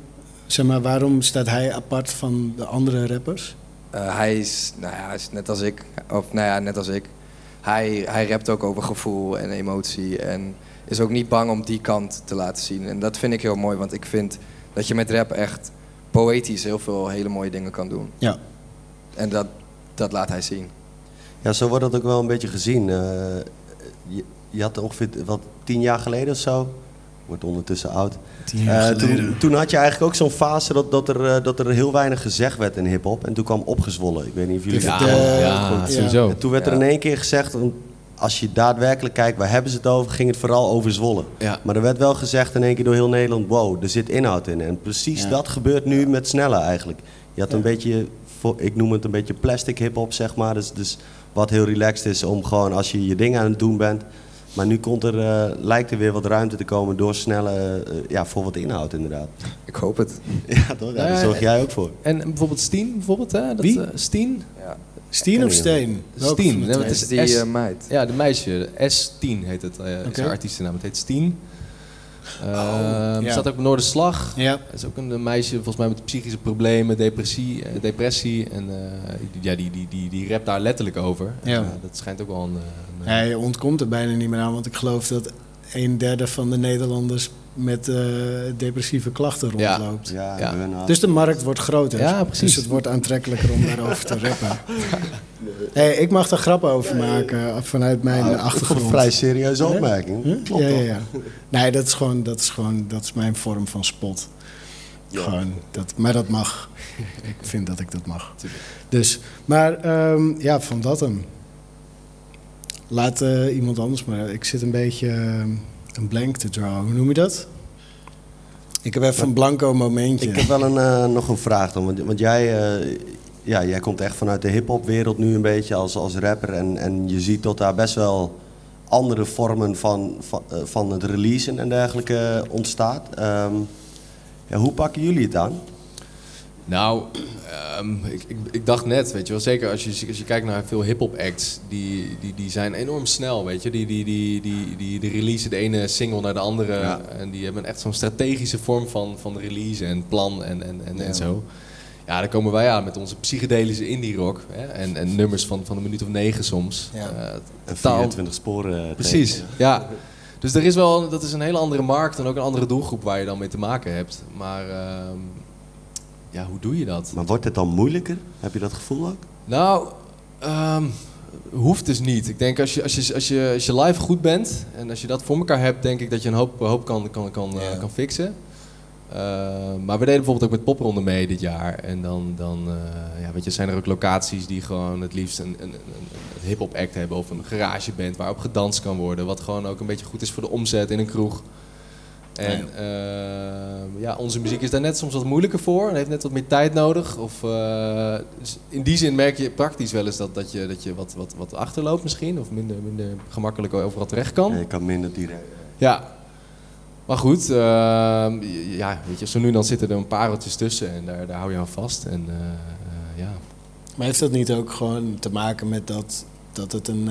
zeg maar, waarom staat hij apart van de andere rappers? Eh, hij is, nou ja, hij is net als ik. Of nou ja, net als ik. Hij, hij rapt ook over gevoel en emotie. En is ook niet bang om die kant te laten zien. En dat vind ik heel mooi, want ik vind dat je met rap echt poëtisch heel veel hele mooie dingen kan doen. Ja. En dat, dat laat hij zien. Ja, zo wordt dat ook wel een beetje gezien. Eh, je, je had ongeveer wat tien jaar geleden of zo. Wordt ondertussen oud. Tien Eh, toen, toen had je eigenlijk ook zo'n fase dat, dat, er, eh, dat er heel weinig gezegd werd in hip-hop. En toen kwam opgezwollen. Ik weet niet of jullie Ja, de- ja, sowieso. En toen werd er in één keer gezegd, als je daadwerkelijk kijkt, waar hebben ze het over, ging het vooral over Zwolle. Ja. Maar er werd wel gezegd in één keer door heel Nederland, wow, er zit inhoud in. En precies dat gebeurt nu met Snelle eigenlijk. Je had een beetje, ik noem het een beetje plastic hip-hop, zeg maar. Dus, dus wat heel relaxed is om gewoon als je je ding aan het doen bent. Maar nu komt er, eh, lijkt er weer wat ruimte te komen door Snelle, eh, ja, voor wat inhoud inderdaad. Ik hoop het. Ja, toch? Ja, daar zorg jij ook voor. En bijvoorbeeld Steen, bijvoorbeeld, hè? Dat, Wie? eh, Steen? Ja. Steen of Steen? Steen. Nee, Het is die S- eh, meid. Ja, de meisje. S10 heet het. eh is Oké. haar artiestennaam. Het heet Steen. Ehm ja. Staat ook op Noorderslag. Ja. Het is ook een meisje volgens mij met psychische problemen, depressie, eh, depressie. En eh, die- ja, die, die, die, die rapt daar letterlijk over. Ja. En, eh, dat schijnt ook wel een... Hij ontkomt er bijna niet meer aan, want ik geloof dat een derde van de Nederlanders met eh, depressieve klachten rondloopt. Ja, Dus de markt wordt groter. Ja, precies. Dus het wordt aantrekkelijker om daarover te rappen. Hey, ik mag daar grappen over maken vanuit mijn Nou, achtergrond. een vrij serieuze opmerking. Huh? Klopt ja, ja, ja. Nee, dat is gewoon, dat is gewoon, dat is mijn vorm van spot. Ja. Gewoon, dat, maar dat mag. ik vind dat ik dat mag. Dus, maar ehm, ja, van dat hem. Laat eh, iemand anders maar. Ik zit een beetje ehm, een blank te draw. Hoe noem je dat? Ik heb even een blanco momentje. Ik heb wel een, eh, nog een vraag dan. Want, want jij, eh, ja, jij komt echt vanuit de hip-hop wereld nu een beetje als, als rapper. En, en je ziet dat daar best wel andere vormen van, van, eh, van het releasen en dergelijke ontstaat. Ehm, ja, hoe pakken jullie het aan? Nou, ehm, ik, ik, ik dacht net, weet je wel, zeker als je, als je kijkt naar veel hip-hop acts, die, die, die zijn enorm snel, weet je. Die, die, die, die, die, die releasen de ene single naar de andere. Ja. En die hebben echt zo'n strategische vorm van, van release en plan en, en, en, Ja. en zo. Ja, daar komen wij aan met onze psychedelische indie rock. Hè, en, en nummers van, van een minuut of negen soms. Ja. Eh, En totaal- 24 sporen. eh, Precies, tegen. ja. Dus er is wel, dat is een hele andere markt en ook een andere doelgroep waar je dan mee te maken hebt. Maar ehm, ja, hoe doe je dat? Maar wordt het dan moeilijker? Heb je dat gevoel ook? Nou, ehm, hoeft dus niet. Ik denk als je, als, je, als, je, als je live goed bent en als je dat voor elkaar hebt, denk ik dat je een hoop, hoop kan, kan, kan, eh, Ja. kan fixen. Ehm, maar we deden bijvoorbeeld ook met popronde mee dit jaar. En dan, dan eh, ja, weet je, zijn er ook locaties die gewoon het liefst een, een, een, een hip-hop act hebben of een garageband waarop gedanst kan worden. Wat gewoon ook een beetje goed is voor de omzet in een kroeg. En ehm, ja, onze muziek is daar net soms wat moeilijker voor en heeft net wat meer tijd nodig. Of, eh, dus in die zin merk je praktisch wel eens dat, dat je, dat je wat, wat, wat achterloopt misschien. Of minder, minder gemakkelijk overal terecht kan. Ja, je kan minder direct. Ja. Maar goed, ehm, ja, weet je, zo nu en dan zitten er een pareltjes tussen en daar, daar hou je aan vast. En eh, eh, ja, Maar heeft dat niet ook gewoon te maken met dat, dat het een,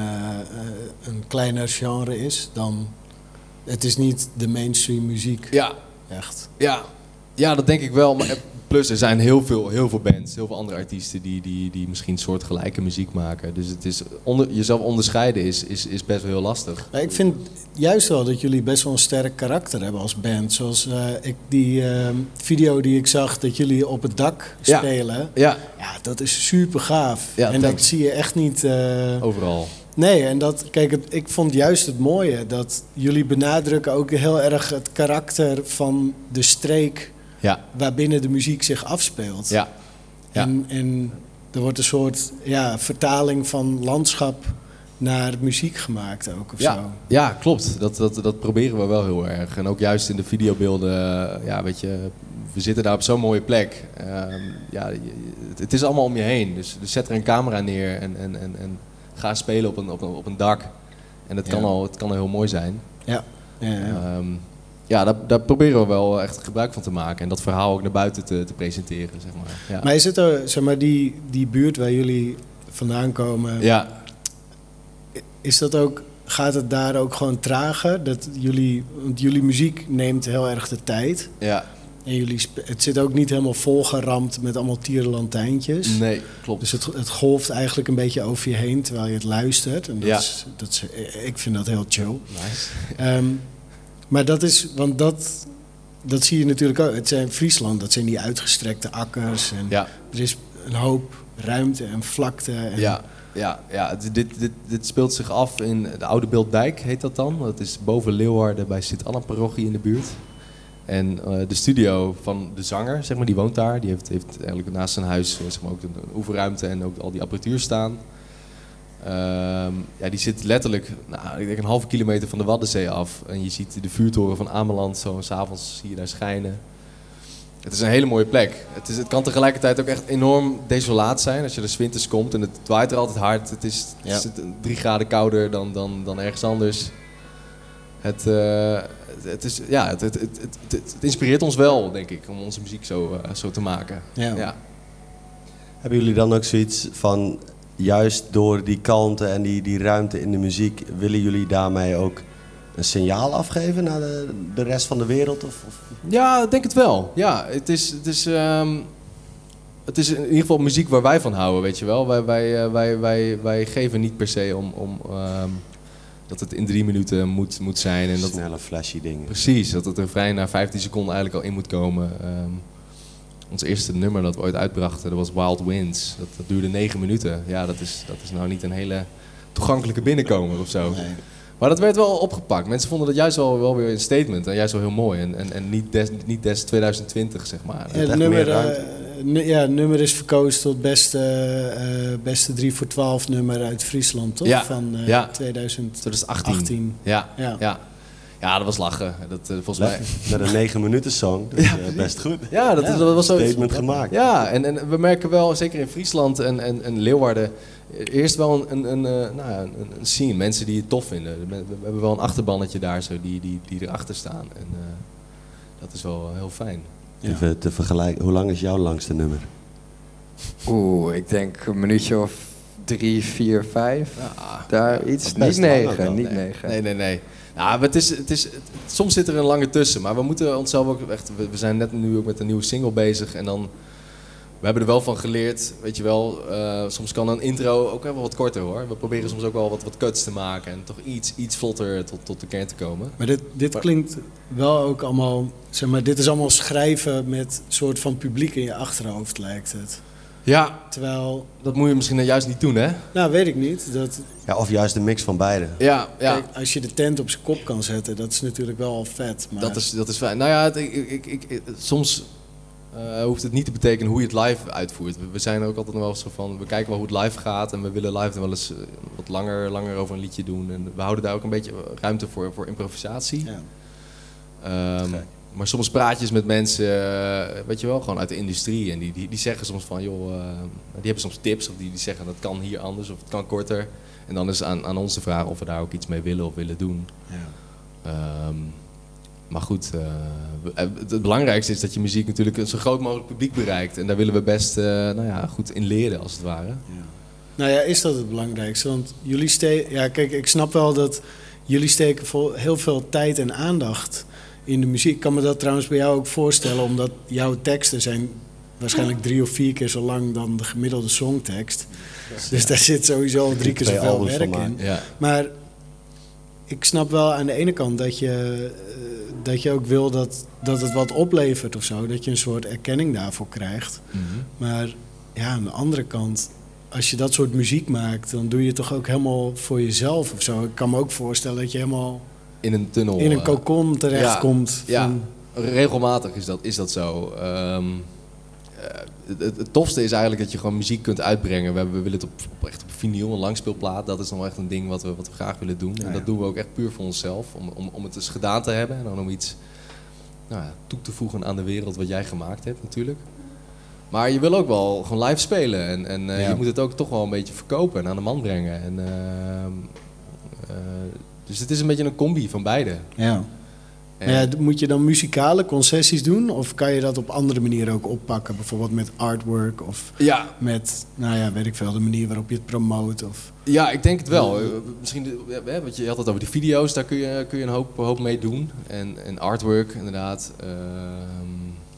een kleiner genre is dan... Het is niet de mainstream muziek, ja, echt. ja, ja, dat denk ik wel. Maar plus er zijn heel veel, heel veel bands, heel veel andere artiesten die, die, die misschien soortgelijke muziek maken. Dus het is onder, jezelf onderscheiden is, is, is best wel heel lastig. Ik vind juist wel dat jullie best wel een sterk karakter hebben als band. Zoals eh, ik die eh, video die ik zag dat jullie op het dak Ja. spelen. Ja, Ja, dat is super gaaf. Ja, en dat zie je echt niet... eh, overal. Nee, en dat, kijk, het, ik vond juist het mooie dat jullie benadrukken ook heel erg het karakter van de streek Ja, waarbinnen de muziek zich afspeelt. ja, ja. En, en er wordt een soort ja, vertaling van landschap naar muziek gemaakt ook of zo. Ja, ja klopt. Dat, dat, dat proberen we wel heel erg. En ook juist in de videobeelden, ja, weet je, we zitten daar op zo'n mooie plek. Ehm, ja, het is allemaal om je heen. Dus, dus zet er een camera neer en, en, en, en ga spelen op een, op een, op een dak. En het kan, al, het kan al heel mooi zijn. Ja, ja, ja. Ehm, ja, daar, daar proberen we wel echt gebruik van te maken. En dat verhaal ook naar buiten te, te presenteren, zeg maar. Ja. Maar is het er, zeg maar, die, die buurt waar jullie vandaan komen, ja, is dat ook, gaat het daar ook gewoon trager? Dat jullie, want jullie muziek neemt heel erg de tijd. ja, En jullie, het zit ook niet helemaal volgeramd met allemaal tierenlantijntjes. nee, klopt. Dus het, het golft eigenlijk een beetje over je heen terwijl je het luistert. En dat Ja. is, dat is, ik vind dat heel chill. Nice. Ehm, maar dat is, want dat, dat zie je natuurlijk ook. Het zijn Friesland, dat zijn die uitgestrekte akkers. En Ja. er is een hoop ruimte en vlakte. En, Ja, ja, ja. Dit, dit, dit speelt zich af in de Oude Beelddijk, heet dat dan. Dat is boven Leeuwarden bij Sint-Anna-parochie in de buurt. En eh, de studio van de zanger, zeg maar, die woont daar. Die heeft, heeft eigenlijk naast zijn huis eh, zeg maar, ook een, een oefenruimte en ook al die apparatuur staan. Ehm, ja, die zit letterlijk nou, ik denk een halve kilometer van de Waddenzee af. En je ziet de vuurtoren van Ameland zo. S'avonds zie je daar schijnen. Het is een hele mooie plek. Het, is, het kan tegelijkertijd ook echt enorm desolaat zijn als je er 's winters komt. En het waait er altijd hard. Het is, Ja. is drie graden kouder dan, dan, dan ergens anders. Het, eh, het, is, ja, het, het, het, het, het inspireert ons wel, denk ik, om onze muziek zo, eh, zo te maken. Ja. Ja. Hebben jullie dan ook zoiets van, juist door die kalmte en die, die ruimte in de muziek, willen jullie daarmee ook een signaal afgeven naar de, de rest van de wereld? Of, of? Ja, ik denk het wel. Ja, het is, het is, ehm, het is in ieder geval muziek waar wij van houden, weet je wel. Wij, wij, eh, wij, wij, wij geven niet per se om, om ehm, dat het in drie minuten moet, moet zijn. En dat, Snelle, flashy dingen. precies, dat het refrein na 15 seconden eigenlijk al in moet komen. Ehm, ons eerste nummer dat we ooit uitbrachten, dat was Wild Winds. Dat, dat duurde negen minuten. Ja, dat is, dat is nou niet een hele toegankelijke binnenkomer of zo. Nee. Maar dat werd wel opgepakt. Mensen vonden dat juist wel, wel weer een statement en juist wel heel mooi. En, en, en niet, des, niet des 2020 zeg maar. Ja, het nummer, eh, nu- ja, het nummer is verkozen tot beste, eh, beste 3 voor 12 nummer uit Friesland, toch? Ja, Van eh, ja. 2018. 2018. Ja, Ja. ja. ja. dat was lachen. Dat, eh, volgens mij. Met een 9 minuten song. Dus, Ja, eh, best goed. Ja, dat, is, dat was zo. Statement gemaakt. Ja, en, en we merken wel, zeker in Friesland en, en, en Leeuwarden, eh, eerst wel een, een, een, eh, nou ja, een, een scene. Mensen die het tof vinden. We we hebben wel een achterbannetje daar zo, die, die, die erachter staan. En eh, dat is wel heel fijn. Even te vergelijken. Hoe lang is jouw langste nummer? Oeh, ik denk een minuutje of drie, vier, vijf. Ja, Daar iets. Niet negen, niet nee. negen. Nee, nee, nee. Nou, het is, het is, het- soms zit er een lange tussen. Maar we moeten onszelf ook echt... We, we zijn net nu ook met een nieuwe single bezig. En dan... We hebben er wel van geleerd, weet je wel. eh, soms kan een intro ook wel wat korter hoor. We proberen soms ook wel wat, wat cuts te maken. En toch iets, iets vlotter tot, tot de kern te komen. Maar dit, dit klinkt wel ook allemaal, zeg maar, dit is allemaal schrijven met een soort van publiek in je achterhoofd, lijkt het. Ja, Terwijl, dat moet je misschien dan juist niet doen, hè? nou weet ik niet, dat, Ja, of juist een mix van beide. Ja, ja. kijk, als je de tent op zijn kop kan zetten, dat is natuurlijk wel al vet. Maar Dat is, dat is fijn. Nou ja, het- ik, ik, ik- soms eh, hoeft het niet te betekenen hoe je het live uitvoert. We, we zijn er ook altijd nog wel zo van, we kijken wel hoe het live gaat en we willen live dan wel eens eh, wat langer, langer over een liedje doen. En we houden daar ook een beetje ruimte voor, voor improvisatie. ja. Gek. maar soms praat je eens met mensen, eh, weet je wel, gewoon uit de industrie. En die, die, die zeggen soms van, joh, die hebben soms tips of die, die zeggen dat kan hier anders of het kan korter. En dan is aan, aan ons de vraag of we daar ook iets mee willen of willen doen. Ja. Ehm, maar goed, eh, eh, het, het belangrijkste is dat je muziek natuurlijk een zo groot mogelijk publiek bereikt. En daar willen we best eh, nou ja, goed in leren, als het ware. Nou ja, is dat het belangrijkste? Want jullie steken... Ja, kijk, ik snap wel dat jullie steken vol, heel veel tijd en aandacht in de muziek. Ik kan me dat trouwens bij jou ook voorstellen, omdat jouw teksten zijn waarschijnlijk drie of vier keer zo lang dan de gemiddelde songtekst. Dus daar zit sowieso al drie keer zoveel werk in. Ja. Maar ik snap wel aan de ene kant dat je, dat je ook wil dat, dat het wat oplevert of zo. Dat je een soort erkenning daarvoor krijgt. Maar ja, aan de andere kant, als je dat soort muziek maakt, dan doe je het toch ook helemaal voor jezelf of zo. Ik kan me ook voorstellen dat je helemaal In een tunnel. in een kokon terechtkomt. Ja, van- regelmatig is dat, is dat zo. Ehm, eh, het, tofste is eigenlijk dat je gewoon muziek kunt uitbrengen. We, hebben- we willen het op, op echt vinyl, een langspeelplaat. Dat is nog echt een ding wat we, wat we graag willen doen. En Ja, ja. dat doen we ook echt puur voor onszelf. Om, om, om het eens gedaan te hebben en dan om iets nou ja, toe te voegen aan de wereld wat jij gemaakt hebt natuurlijk. Maar je wil ook wel gewoon live spelen. En, en eh, je moet het ook toch wel een beetje verkopen en aan de man brengen. En, ehm, eh, dus het is een beetje een combi van beide. ja. Ja, moet je dan muzikale concessies doen? Of kan je dat op andere manieren ook oppakken? Bijvoorbeeld met artwork of ja, met, nou ja, weet ik veel, de manier waarop je het promoot. Of... Ja, ik denk het wel. Eh, Misschien, hè, want je had het over de video's, daar kun je, kun je een hoop, hoop mee doen. En, en artwork, inderdaad. Ehm,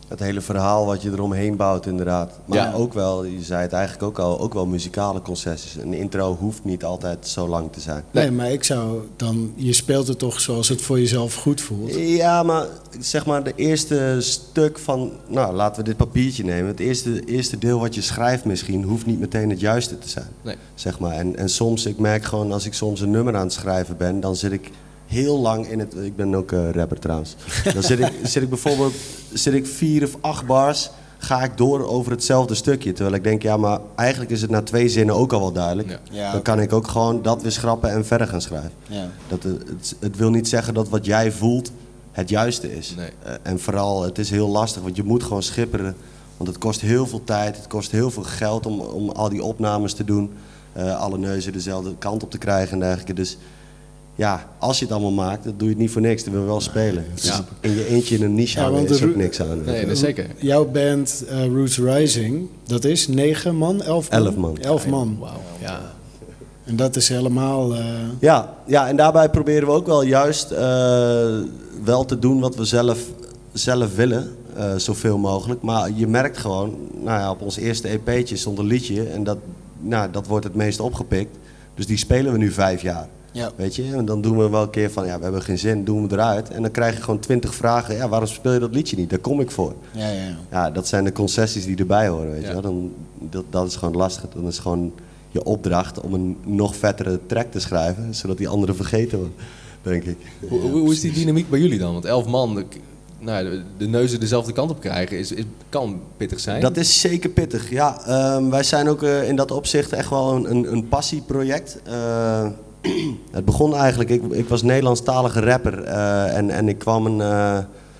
Het hele verhaal wat je eromheen bouwt, inderdaad. Maar Ja. ook wel, je zei het eigenlijk ook al, ook wel muzikale concessies. Een intro hoeft niet altijd zo lang te zijn. Nee. Nee. maar ik zou dan, je speelt het toch zoals het voor jezelf goed voelt. Ja, maar zeg maar de eerste stuk van, nou laten we dit papiertje nemen. Het eerste, eerste deel wat je schrijft misschien, hoeft niet meteen het juiste te zijn. nee. Zeg maar. en, en soms, ik merk gewoon als ik soms een nummer aan het schrijven ben, dan zit ik heel lang in het. Ik ben ook eh, rapper trouwens. Dan zit ik, zit ik bijvoorbeeld zit ik vier of acht bars, ga ik door over hetzelfde stukje. Terwijl ik denk, ja, maar eigenlijk is het na twee zinnen ook al wel duidelijk. Ja. Ja, Dan kan ik ook gewoon dat weer schrappen en verder gaan schrijven. Ja. Dat het, het, het wil niet zeggen dat wat jij voelt het juiste is. Nee. Eh, en vooral, het is heel lastig, want je moet gewoon schipperen. Want het kost heel veel tijd, het kost heel veel geld om, om al die opnames te doen. eh, alle neuzen dezelfde kant op te krijgen en dergelijke. Dus ja, als je het allemaal maakt, dan doe je het niet voor niks. Dan wil je wel spelen. Dus Ja. in je eentje in een niche Ja, want is ook niks aan. Nee, dat zeker. Jouw band eh, Roots Rising, dat is negen man, elf man? Elf man. Elf man. Wauw. Ja. En dat is helemaal... eh, Ja, ja, en daarbij proberen we ook wel juist eh, wel te doen wat we zelf, zelf willen. eh, zoveel mogelijk. Maar je merkt gewoon, nou ja, op ons eerste EP'tje stond een liedje. En dat, nou, dat wordt het meest opgepikt. Dus die spelen we nu vijf jaar. Ja. Weet je, en dan doen we wel een keer van, ja, we hebben geen zin, doen we eruit. En dan krijg je gewoon twintig vragen, ja, waarom speel je dat liedje niet? Daar kom ik voor. Ja, ja, ja. Ja, dat zijn de concessies die erbij horen, weet je wel. Dan, dat, dat is gewoon lastig. Dan is gewoon je opdracht om een nog vettere track te schrijven, zodat die anderen vergeten wordt, denk ik. Hoe, hoe, is die dynamiek bij jullie dan? Want elf man, de, nou, de, de neuzen dezelfde kant op krijgen, is, is, kan pittig zijn. Dat is zeker pittig, ja. Ehm, wij zijn ook eh, in dat opzicht echt wel een, een, een passieproject. Eh, het begon eigenlijk, ik, ik was Nederlandstalige rapper eh, en, en ik kwam een... eh,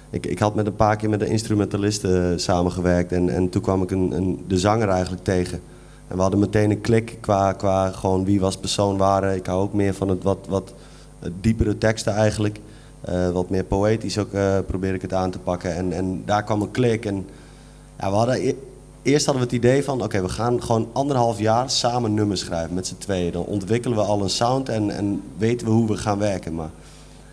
ik, ik had met een paar keer met een instrumentalist eh, samengewerkt en, en toen kwam ik een, een, de zanger eigenlijk tegen. En we hadden meteen een klik qua, qua gewoon wie was persoon waren. Ik hou ook meer van het wat, wat diepere teksten eigenlijk. Wat meer poëtisch ook probeer ik het aan te pakken. En, en daar kwam een klik. En ja, we hadden, e- eerst hadden we het idee van, oké, we gaan gewoon anderhalf jaar samen nummers schrijven met z'n tweeën. Dan ontwikkelen we al een sound en, en weten we hoe we gaan werken. Maar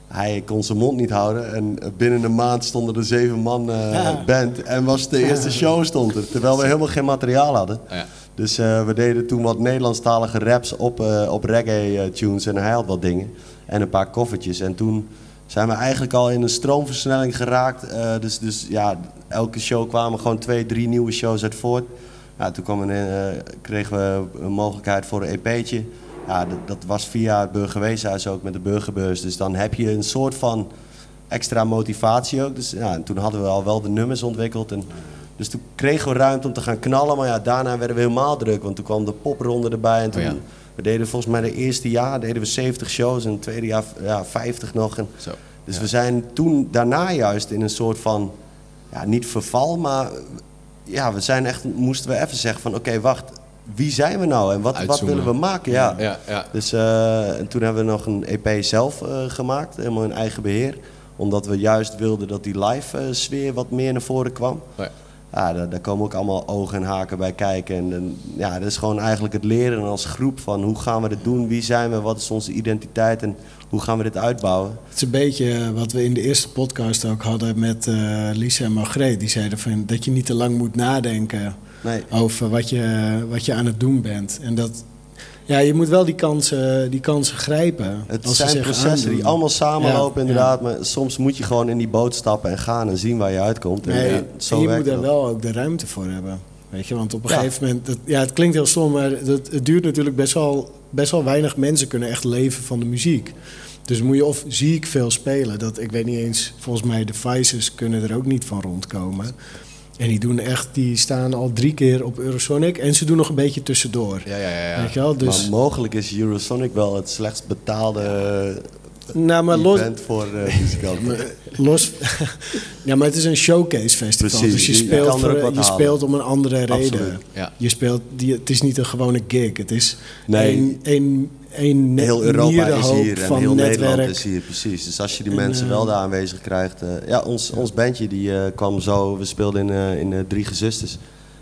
hij kon zijn mond niet houden en binnen een maand stonden er zeven man eh, Ja. band en was de eerste show stond er. Terwijl we helemaal geen materiaal hadden. Ja. Dus eh, we deden toen wat Nederlandstalige raps op, eh, op reggae-tunes en hij had wat dingen. En een paar koffertjes. En toen zijn we eigenlijk al in een stroomversnelling geraakt. Eh, dus, dus ja, elke show kwamen gewoon twee, drie nieuwe shows uit voort. Ja, toen kwam een, eh, kregen we een mogelijkheid voor een EP'tje. Ja, dat, dat was via het burgerweeshuis ook met de burgerbeurs. Dus dan heb je een soort van extra motivatie ook. Dus ja, en toen hadden we al wel de nummers ontwikkeld. En, dus toen kregen we ruimte om te gaan knallen. Maar ja, daarna werden we helemaal druk. Want toen kwam de popronde erbij. En toen, Oh ja. We deden volgens mij de eerste jaar deden we 70 shows. En het tweede jaar ja, 50 nog. En, Zo. dus Ja. we zijn toen daarna juist in een soort van... Ja, niet verval, maar... Ja, we zijn echt... Moesten we even zeggen van... Oké, wacht. Wie zijn we nou? En wat, wat willen we maken? Ja. Ja, ja. Dus eh, en toen hebben we nog een EP zelf eh, gemaakt, helemaal in eigen beheer. Omdat we juist wilden dat die live eh, sfeer wat meer naar voren kwam. Oh ja. Ja, daar, daar komen ook allemaal ogen en haken bij kijken. En, en ja, dat is gewoon eigenlijk het leren als groep van hoe gaan we dit doen, wie zijn we, wat is onze identiteit en hoe gaan we dit uitbouwen. Het is een beetje eh, wat we in de eerste podcast ook hadden met eh, Lisa en Margreet. Die zeiden van, dat je niet te lang moet nadenken Nee, over wat je, wat je aan het doen bent. En dat, ja, je moet wel die kansen, die kansen grijpen. het zijn processen die allemaal samenlopen Ja, inderdaad. Maar soms moet je gewoon in die boot stappen en gaan en zien waar je uitkomt. En, Nee, ja, en je moet dat. wel ook de ruimte voor hebben. Weet je, want op een gegeven moment... Dat, ja, het klinkt heel stom, maar het, het duurt natuurlijk best wel... Best wel weinig mensen kunnen echt leven van de muziek. Dus moet je of ziek veel spelen. Dat, ik weet niet eens, volgens mij de Vices kunnen er ook niet van rondkomen. En die doen echt, die staan al drie keer op Eurosonic. En ze doen nog een beetje tussendoor. Ja, ja, ja. ja. Weet je wel? Dus, Maar mogelijk is Eurosonic wel het slechtst betaalde nou, maar los, voor eh muzikanten. Maar, los, ja, maar het is een showcase festival. Precies, dus je speelt, kan er voor, ook wat je halen. speelt om een andere reden. Absoluut. Ja. Je speelt, die, het is niet een gewone gig. Het is Nee. een, net- Heel Europa is hier en heel netwerk. Nederland is hier, precies. Dus als je die En, mensen eh, wel daar aanwezig krijgt. eh, ja, ons, ons bandje die eh, kwam zo, we speelden in, eh, in eh, Drie Gezusters.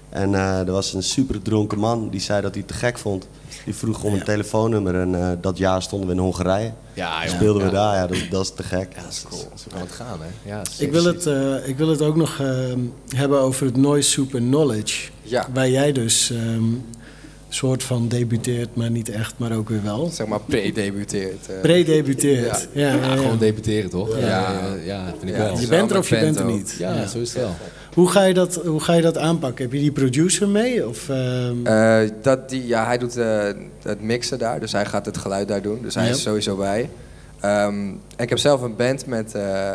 En eh, er was een super dronken man die zei dat hij het te gek vond. Die vroeg om een telefoonnummer en eh, dat jaar stonden we in Hongarije. Ja, joh. Speelden ja. we daar, ja, dat, dat is te gek. Ja, dat is cool. Zo kan het gaan, hè. Ja, Ik wil, het, eh, ik wil het ook nog eh, hebben over het Noise Super Knowledge. Ja, Waar jij dus ehm soort van debuteert, maar niet echt, maar ook weer wel. zeg maar pre-debuteerd. eh. Pre-debuteert. Ja. Ja, ja, Gewoon debuteren, toch? Ja. Ja, ja, vind ik Ja, wel. Je bent er of je bent er niet. Ja, Ja. zo is het wel. Hoe, ga je dat, hoe ga je dat aanpakken? Heb je die producer mee? Of, ehm, Eh, dat die, ja, hij doet eh, het mixen daar, dus hij gaat het geluid daar doen. Dus hij is sowieso bij. Ehm, ik heb zelf een band met, eh,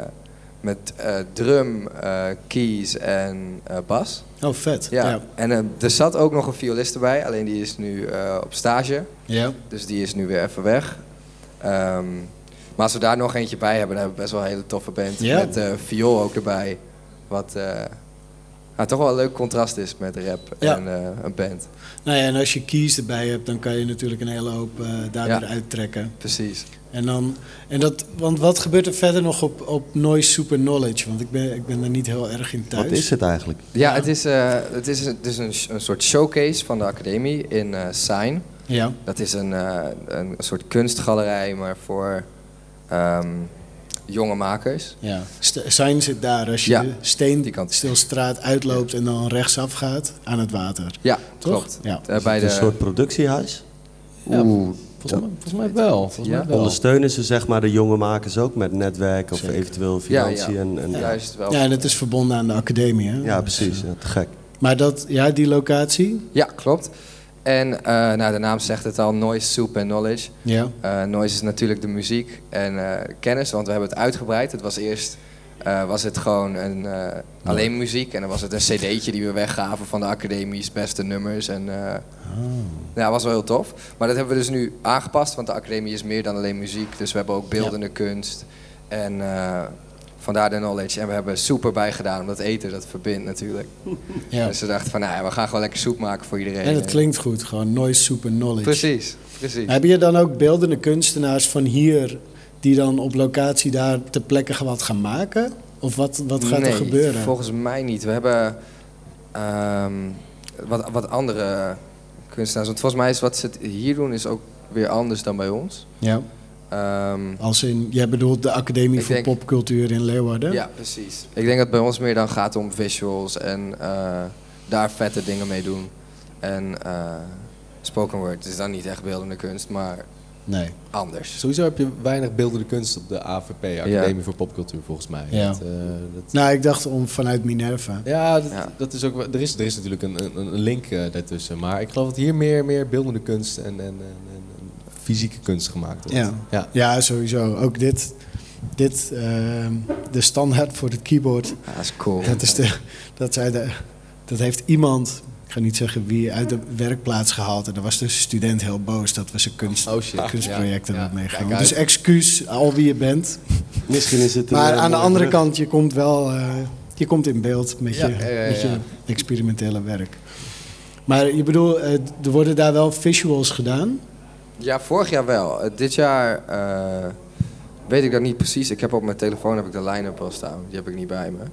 met eh, drum, eh, keys en eh, bas. Oh, vet. Ja. Ja. En eh, er zat ook nog een violist erbij, alleen die is nu eh, op stage. Ja. Dus die is nu weer even weg. Ehm, maar als we daar nog eentje bij hebben, dan hebben we best wel een hele toffe band. Ja. Met eh viool ook erbij. Wat nou, toch wel een leuk contrast is met rap Ja. en een band. Nou ja, en als je keys erbij hebt, dan kan je natuurlijk een hele hoop daar Ja. weer uittrekken. Precies. En dan, en dat, want wat gebeurt er verder nog op, op Noise Super Knowledge? Want ik ben, ik ben er niet heel erg in thuis. Wat is het eigenlijk? Ja, Ja. het is, eh, het is, het is een, een soort showcase van de academie in eh Sign. Ja. Dat is een, eh, een soort kunstgalerij, maar voor ehm, jonge makers. ja. St- zit daar als je Ja, de steen die kant. stilstraat uitloopt en dan rechtsaf gaat aan het water. Ja, Toch? klopt. Ja. Eh, Is bij het de, een soort productiehuis? Ja, Oeh, Volgens mij, volgens mij wel. Volgens Ja. mij wel. Ondersteunen ze zeg maar de jonge makers ook met netwerk of Zeker. eventueel financiën? ja. En, en, ja. juist wel. Ja, en het is verbonden aan de academie. Hè? ja, precies. Ja, te gek. maar dat, ja, die locatie. Ja, klopt. En eh, nou, de naam zegt het al, noise, soup en knowledge. Ja. Eh, noise is natuurlijk de muziek en eh, kennis, want we hebben het uitgebreid. Het was eerst eh, was het gewoon een, eh, alleen muziek en dan was het een cd'tje die we weggaven van de academie's beste nummers. En, eh, Ja, dat was wel heel tof. Maar dat hebben we dus nu aangepast, want de academie is meer dan alleen muziek. Dus we hebben ook beeldende kunst en vandaar de knowledge. En we hebben soep erbij gedaan, omdat eten dat verbindt natuurlijk. ja. Dus we dachten van, nou ja, we gaan gewoon lekker soep maken voor iedereen. En het klinkt goed, gewoon Noise Super Knowledge. Precies, precies. Heb je dan ook beeldende kunstenaars van hier die dan op locatie daar ter plekke wat gaan maken? Of wat, wat gaat nee, er gebeuren? volgens mij niet. We hebben ehm, wat, wat andere kunstenaars. Want volgens mij is wat ze hier doen is ook weer anders dan bij ons. Ja, Ehm, als in, jij bedoelt de Academie voor denk- Popcultuur in Leeuwarden? ja, precies. Ik denk dat het bij ons meer dan gaat om visuals en eh, daar vette dingen mee doen. En eh, spoken word is dan niet echt beeldende kunst, maar Nee. anders. Sowieso heb je weinig beeldende kunst op de AVP, Academie voor Popcultuur, volgens mij. Ja. Dat, eh, dat- Nou, ik dacht om vanuit Minerva. ja, dat, Ja. dat is ook, wel- er, is, er is natuurlijk een, een, een link eh, daartussen. Maar ik geloof dat hier meer, meer beeldende kunst en, en, en, en- en fysieke kunst gemaakt wordt. Ja. ja. Ja, sowieso. Ook dit, dit ehm, de standaard voor het keyboard. Ja, dat is cool. Dat, is de, dat, zei de, dat heeft iemand, ga niet zeggen wie, uit de werkplaats gehaald. En daar was dus een student heel boos dat we zijn kunst, Oh shit. kunstprojecten Ja, ja. meegenomen. Dus excuus, al wie je bent. Misschien is het Maar eh, aan de mooie andere kant, je komt wel eh, je komt in beeld met, Ja, je, ja, ja, met je experimentele werk. Maar je bedoelt, eh, er worden daar wel visuals gedaan? Ja, vorig jaar wel. Eh, dit jaar eh, weet ik dat niet precies. Ik heb op mijn telefoon heb ik de line-up wel staan. Die heb ik niet bij me.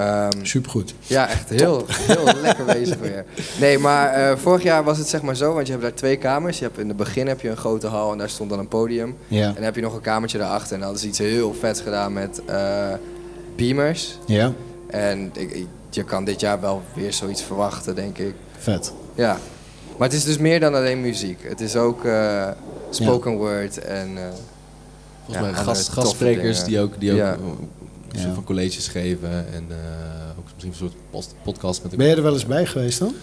Ehm, Supergoed. ja, echt heel, heel lekker bezig weer. Nee, maar eh, vorig jaar was het zeg maar zo, want je hebt daar twee kamers. Je hebt in het begin heb je een grote hal en daar stond dan een podium. Ja. En dan heb je nog een kamertje daarachter en dat is iets heel vets gedaan met eh, beamers. Ja, En ik, ik- je kan dit jaar wel weer zoiets verwachten, denk ik. vet. Ja. Maar het is dus meer dan alleen muziek. Het is ook eh, spoken word en... eh, Volgens Ja, mij gast, gastsprekers die ook, die ook Ja. Een soort van colleges geven. En eh, ook misschien een soort post- podcast met Ben je er wel eens bij geweest dan?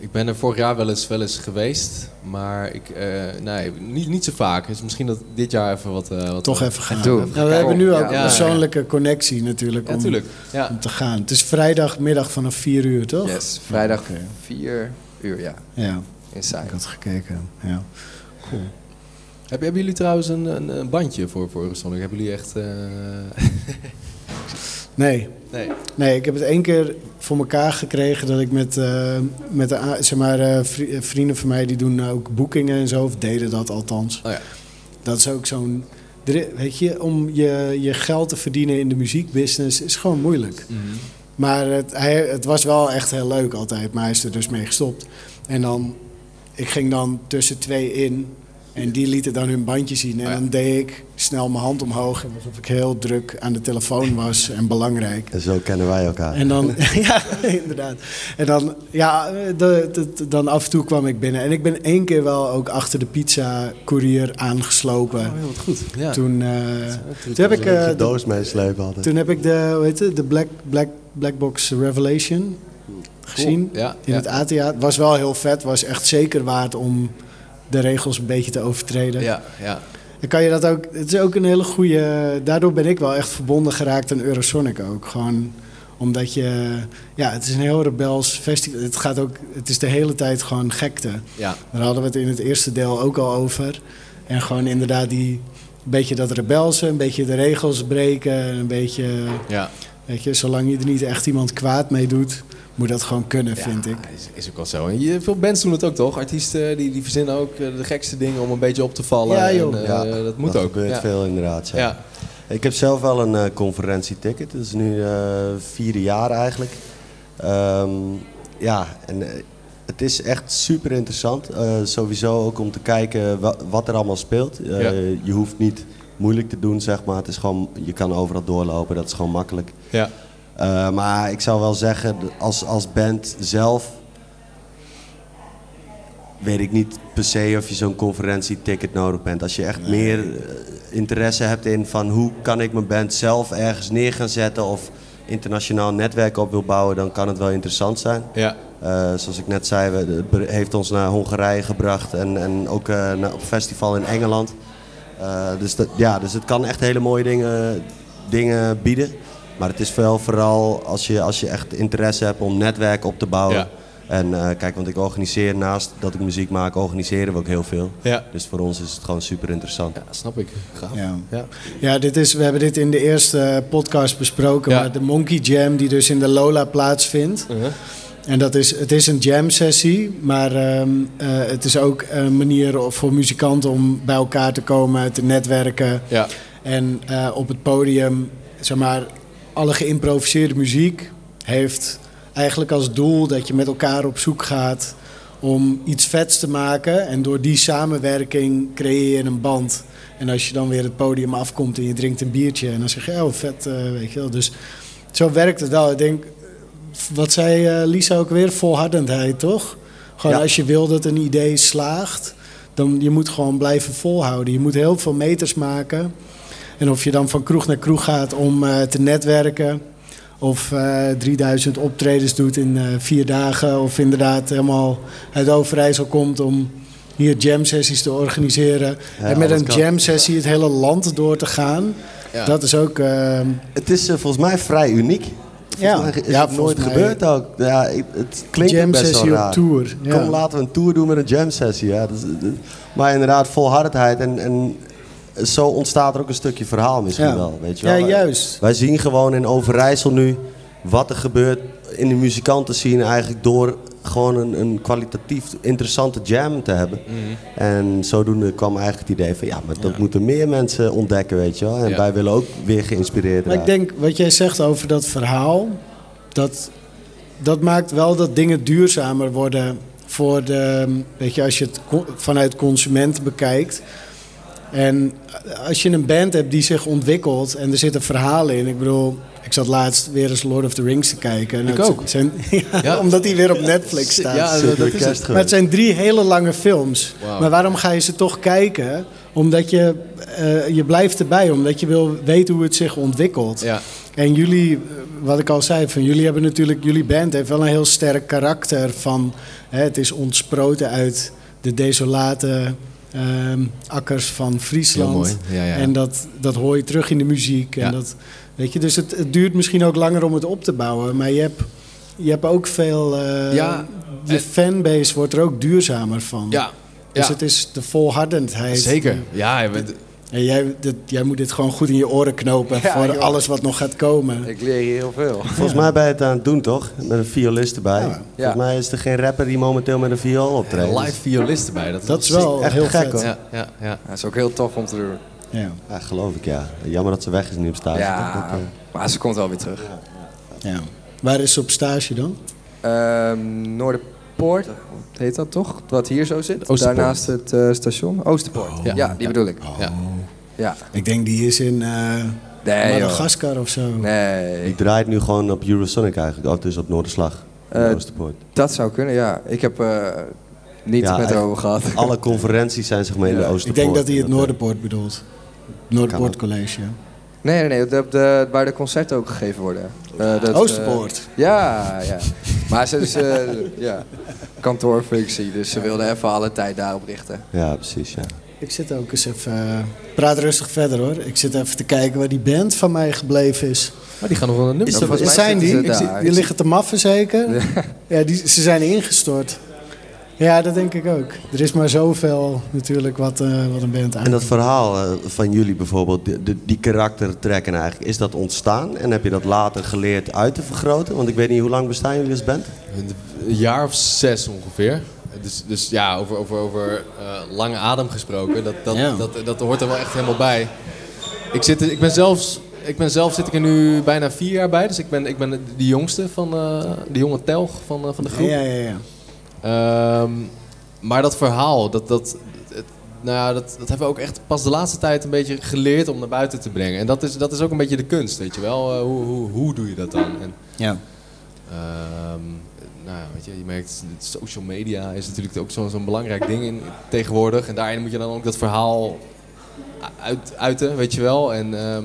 Ik ben er vorig jaar wel eens, wel eens geweest, maar ik, eh, nee, niet, niet zo vaak. Dus misschien dat dit jaar even wat... eh, wat Toch even gaan. Doe. Nou, we hebben nu ook Ja. een Ja. persoonlijke connectie natuurlijk Ja, om, natuurlijk. Ja. om te gaan. Het is vrijdagmiddag vanaf 4 uur, toch? yes, vrijdag Oké. 4 uur, ja. Ja, Inside. ik had gekeken. Ja. Cool. Heb, hebben jullie trouwens een, een, een bandje voor, voor Eurosonic? Hebben jullie echt... eh, Nee, nee. nee, ik heb het één keer voor elkaar gekregen dat ik met, eh, met de, zeg maar, eh, vri- vrienden van mij die doen ook boekingen en zo, of deden dat althans. Oh ja. Dat is ook zo'n. Weet je, om je, je geld te verdienen in de muziekbusiness is gewoon moeilijk. Mhm. Maar het, hij, het was wel echt heel leuk altijd, maar hij is er dus mee gestopt. En dan, ik ging dan tussen twee in en die lieten dan hun bandje zien. En Oh ja. dan deed ik snel mijn hand omhoog, alsof ik heel druk aan de telefoon was en belangrijk. En zo kennen wij elkaar. En dan, ja, inderdaad. En dan, ja, de, de- dan af en toe kwam ik binnen. En ik ben één keer wel ook achter de pizza-courier aangeslopen. Oh, heel wat goed. Ja. Toen, eh, Toen toen heb ik, eh, de doos meeslepen toen heb ik de, hoe heet het, de Black, Black, Black Box Revelation gezien. Ja, In ja. het ATA. Het was wel heel vet. Was echt zeker waard om de regels een beetje te overtreden. Ja, ja. Dan kan je dat ook. Het is ook een hele goede. Daardoor ben ik wel echt verbonden geraakt aan Eurosonic ook. Gewoon omdat je. Ja, het is een heel rebels festival. Het gaat ook. Het is de hele tijd gewoon gekte. ja. Daar hadden we het in het eerste deel ook al over. En gewoon inderdaad die. Een beetje dat rebelse, een beetje de regels breken. Een beetje. ja. Weet je, zolang je er niet echt iemand kwaad mee doet, moet dat gewoon kunnen, vind ik. Is, is ook wel zo. En je, veel bands doen het ook toch? Artiesten die, die verzinnen ook eh, de gekste dingen om een beetje op te vallen. Ja, joh. En, eh, Ja, dat moet dat ook. gebeurt ja. veel inderdaad. Ja. Ja. Ik heb zelf wel een eh, conferentieticket. Dat is nu eh vierde jaar eigenlijk. Ehm, ja, en het is echt super interessant. Eh, sowieso ook om te kijken wa- wat er allemaal speelt. Eh, Ja. Je hoeft niet moeilijk te doen, zeg maar. Het is gewoon, je kan overal doorlopen, dat is gewoon makkelijk. Ja. Eh, maar ik zou wel zeggen, als, als band zelf weet ik niet per se of je zo'n conferentieticket nodig bent. Als je echt meer eh, interesse hebt in van hoe kan ik mijn band zelf ergens neer gaan zetten of internationaal netwerk op wil bouwen, dan kan het wel interessant zijn. Ja. Eh, zoals ik net zei, we- het heeft ons naar Hongarije gebracht en, en ook naar, op festival in Engeland. Dus, dat, ja, dus het kan echt hele mooie dingen, dingen bieden. Maar het is wel vooral als je, als je echt interesse hebt om netwerk op te bouwen. Ja. En eh, kijk, want ik organiseer naast dat ik muziek maak, organiseren we ook heel veel. Ja. Dus voor ons is het gewoon super interessant. Ja, snap ik. Gaaf. Ja. Ja. Ja, dit is, we hebben dit in de eerste podcast besproken, Ja. maar de Monkey Jam die dus in de Lola plaatsvindt. Uh-huh. En dat is, het is een jam sessie, maar ehm, eh, het is ook een manier voor muzikanten om bij elkaar te komen, te netwerken. Ja. En eh, op het podium, zeg maar, alle geïmproviseerde muziek heeft eigenlijk als doel dat je met elkaar op zoek gaat om iets vets te maken. En door die samenwerking creëer je een band. En als je dan weer het podium afkomt en je drinkt een biertje en dan zeg je, oh vet, eh, weet je wel. Dus zo werkt het wel. Ik denk, wat zei eh, Lisa ook weer, volhardendheid toch? Gewoon Ja. als je wil dat een idee slaagt, dan je moet gewoon blijven volhouden. Je moet heel veel meters maken. En of je dan van kroeg naar kroeg gaat om eh, te netwerken. Of eh 3000 optredens doet in eh, vier dagen. Of inderdaad helemaal uit Overijssel komt om hier jam sessies te organiseren. Ja, en met een jam sessie het hele land door te gaan. Ja. Dat is ook... eh, Het is eh, volgens mij vrij uniek. Ja. Volgens is Ja, het nooit mij- gebeurd ook. Ja, het klinkt jam best wel sessie raar. op tour. Ja. Kom, laten we een tour doen met een jam sessie. Ja. Dus, eh, maar inderdaad, volhardendheid. En, en zo ontstaat er ook een stukje verhaal misschien Ja. wel. Weet je Ja, wel. Wij- juist. Wij zien gewoon in Overijssel nu wat er gebeurt in de muzikanten zien eigenlijk door gewoon een, een kwalitatief interessante jam te hebben. En zodoende kwam eigenlijk het idee van ja, maar dat moeten meer mensen ontdekken, weet je wel. En Ja. wij willen ook weer geïnspireerd Maar ik denk, wat jij zegt over dat verhaal, dat, dat maakt wel dat dingen duurzamer worden voor de, weet je, als je het vanuit consument bekijkt. En als je een band hebt die zich ontwikkelt en er zitten verhalen in. Ik bedoel, ik zat laatst weer eens Lord of the Rings te kijken. En Ik het ook. Zijn, ja, Ja. omdat die weer op Netflix staat. Ja, dat, dat is het. Maar het zijn drie hele lange films. Wauw. Maar waarom ga je ze toch kijken? Omdat je, eh, je blijft erbij, omdat je wil weten hoe het zich ontwikkelt. Ja. En jullie, eh, wat ik al zei, van jullie hebben natuurlijk, jullie band heeft wel een heel sterk karakter van, hè, het is ontsproten uit de desolate ehm, akkers van Friesland. Ja, ja. En dat, dat hoor je terug in de muziek. En dat, weet je, dus het, het duurt misschien ook langer om het op te bouwen, maar je hebt, je hebt ook veel, eh, Ja, je en- fanbase wordt er ook duurzamer van. Ja, Dus het is de volhardendheid. zeker. Ja, bent- En jij, dit, jij moet dit gewoon goed in je oren knopen Ja, voor joh. alles wat nog gaat komen. Ik leer hier heel veel. Volgens mij ben je het aan het doen, toch? Met een violist erbij. Ja. Volgens mij is er geen rapper die momenteel met een viool optreedt. live violist erbij. Dat, Dat is wel echt heel gek, hoor. Ja, ja, ja. Dat is ook heel tof om te doen. Ja, Ja, geloof ik, ja. Jammer dat ze weg is nu op stage. Ja, Dat, eh, maar ze komt wel weer terug. ja. Waar is ze op stage dan? Ehm Noorderpoort, heet dat toch? Wat hier zo zit? Oosterpoort. Daarnaast het eh, station. Oosterpoort. Ja. Ja, die bedoel ik. ja. Ja. Ik denk die is in eh Nee, joh. Madagaskar of zo. Nee, Die draait nu gewoon op Eurosonic eigenlijk. Of dus op Noorderslag. Eh, Oosterpoort. dat zou kunnen, ja. Ik heb eh niet Ja, met over gehad. Alle conferenties zijn zeg maar in de. Oosterpoort. Ik denk dat hij het Noorderpoort bedoelt. Noorderpoort College. Nee, nee, nee. De, de, waar de concerten ook gegeven worden. Eh, dat, Oosterpoort. eh, ja, ja. Maar ze is eh, ja, kantoorfunctie, dus ze wilde even alle tijd daarop richten. Ja, precies, ja. Ik zit ook eens even... eh, praat rustig verder hoor. Ik zit even te kijken waar die band van mij gebleven is. Maar die gaan nog wel een nummer. Is er- mij zijn die? zie- die liggen te maffen zeker? Ja, die, ze zijn ingestort. Ja, dat denk ik ook. Er is maar zoveel natuurlijk wat, eh, wat een band aan. En dat verhaal eh, van jullie bijvoorbeeld, de, de- die karaktertrekken eigenlijk, is dat ontstaan? En heb je dat later geleerd uit te vergroten? Want ik weet niet, hoe lang bestaan jullie als band? Een jaar of zes ongeveer. Dus, dus ja, over, over, over eh, lange adem gesproken, dat, dat, Ja. dat, dat, hoort er wel echt helemaal bij. Ik, zit, ik, ben zelfs, ik ben zelf zit ik er nu bijna vier jaar bij. Dus ik ben, ik ben de jongste van eh, de jonge telg van, van de groep. Ja, ja, ja. Ehm, maar dat verhaal, dat, dat, het- nou ja, dat, dat hebben we ook echt pas de laatste tijd een beetje geleerd om naar buiten te brengen. En dat is, dat is ook een beetje de kunst, weet je wel. Eh, hoe, hoe, hoe doe je dat dan? En, ja. Ehm, nou ja, weet je, je merkt, social media is natuurlijk ook zo'n zo'n belangrijk ding in, tegenwoordig. En daarin moet je dan ook dat verhaal uit, uiten, weet je wel. En ehm,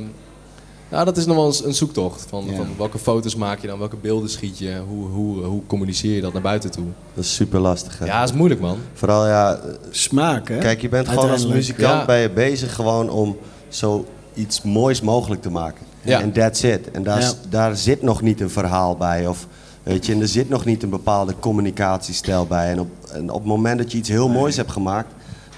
ja, dat is nog wel eens een zoektocht. Van, Ja. van welke foto's maak je dan, welke beelden schiet je, hoe, hoe, hoe communiceer je dat naar buiten toe. Dat is super lastig. Hè? Ja, dat is moeilijk man. Vooral ja, Smaak, hè? kijk, je bent gewoon als muzikant Ja. ben je bezig gewoon om zo iets moois mogelijk te maken. Ja. En that's it. En daar, Ja. daar zit nog niet een verhaal bij. Of, weet je, en er zit nog niet een bepaalde communicatiestijl bij. En op, en op het moment dat je iets heel moois hebt gemaakt...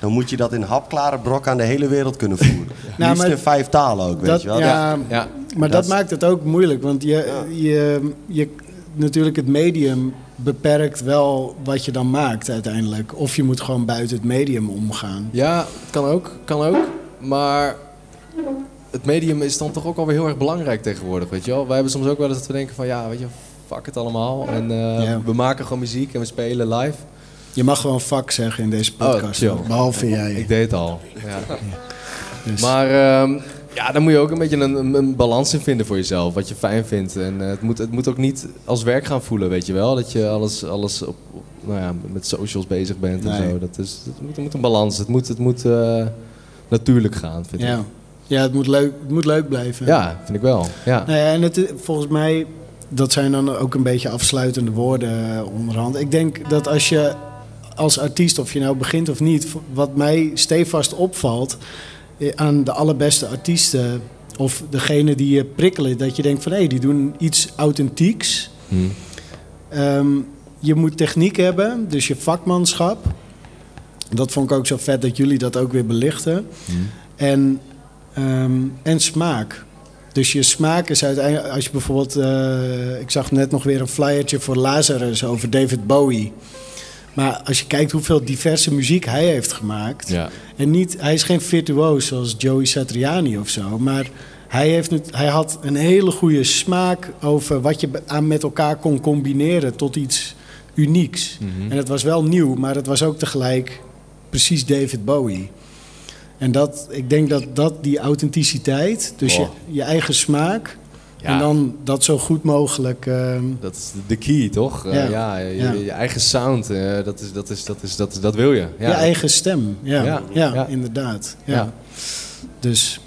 dan moet je dat in hapklare brok aan de hele wereld kunnen voeren. Nou, Liefst maar in vijf talen ook, weet dat, je wel. ja, Ja, maar dat maakt het ook moeilijk. Want je, je, je, natuurlijk het medium beperkt wel wat je dan maakt uiteindelijk. Of je moet gewoon buiten het medium omgaan. ja het kan ook, kan ook. Maar het medium is dan toch ook alweer heel erg belangrijk tegenwoordig, weet je wel. Wij hebben soms ook wel eens dat we denken van, ja, weet je, fuck het allemaal. En eh, Ja. we maken gewoon muziek en we spelen live. Je mag gewoon vak zeggen in deze podcast. Oh, behalve jij. Ik deed het al. Ja. Dus- Maar ehm, ja, daar moet je ook een beetje een, een, balans in vinden voor jezelf. Wat je fijn vindt. En eh, het, moet, het moet ook niet als werk gaan voelen, weet je wel. Dat je alles, alles op, op- nou ja, met socials bezig bent en zo. Dat is, het, moet, het moet een balans. Het moet, het moet eh, natuurlijk gaan, vind ja. ik. ja, het moet, leuk, het moet leuk blijven. Ja, vind ik wel. Ja. Nou ja, en het, volgens mij, dat zijn dan ook een beetje afsluitende woorden eh, onderhand. Ik denk dat als je als artiest, of je nou begint of niet, wat mij stevast opvalt eh, aan de allerbeste artiesten, of degene die je prikkelen, dat je denkt van hé, die doen iets authentieks. Hm. Ehm, je moet techniek hebben, dus je vakmanschap. Dat vond ik ook zo vet dat jullie dat ook weer belichten. Hm. En, ehm, en smaak. Dus je smaak is uiteindelijk, als je bijvoorbeeld, eh, ik zag net nog weer een flyertje voor Lazarus over David Bowie. Maar als je kijkt hoeveel diverse muziek hij heeft gemaakt. Ja. En niet, hij is geen virtuoos zoals Joey Satriani of zo. Maar hij, heeft het, hij had een hele goede smaak over wat je aan met elkaar kon combineren tot iets unieks. Mhm. En het was wel nieuw, maar het was ook tegelijk precies David Bowie. En dat, ik denk dat, dat die authenticiteit, dus je, je eigen smaak, Ja. en dan dat zo goed mogelijk. ehm, Dat is de key, toch? Eh, Ja. ja, je, Ja. je eigen sound, eh, dat, is, dat, is, dat, is, dat, is, dat wil je. Ja. Je eigen stem, ja, ja, Ja, ja. inderdaad. Ja. Ja. Dus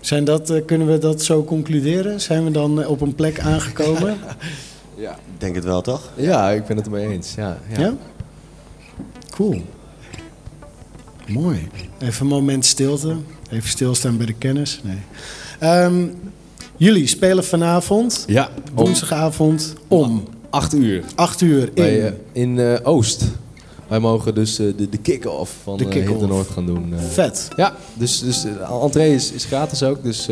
zijn dat, eh, kunnen we dat zo concluderen? Zijn we dan op een plek aangekomen? Ja. Ik denk het wel, toch? ja, ik ben het ermee eens. Ja, ja. ja? Cool. Mooi. Even een moment stilte. Even stilstaan bij de kennis. Nee. Ehm, jullie spelen vanavond, Ja, om woensdagavond, om 8 uur 8 uur in. bij, eh, in eh, Oost. Wij mogen dus eh, de, de kick-off van De. Hit Noord gaan doen. Vet. ja, dus, dus de entree is, is gratis ook, dus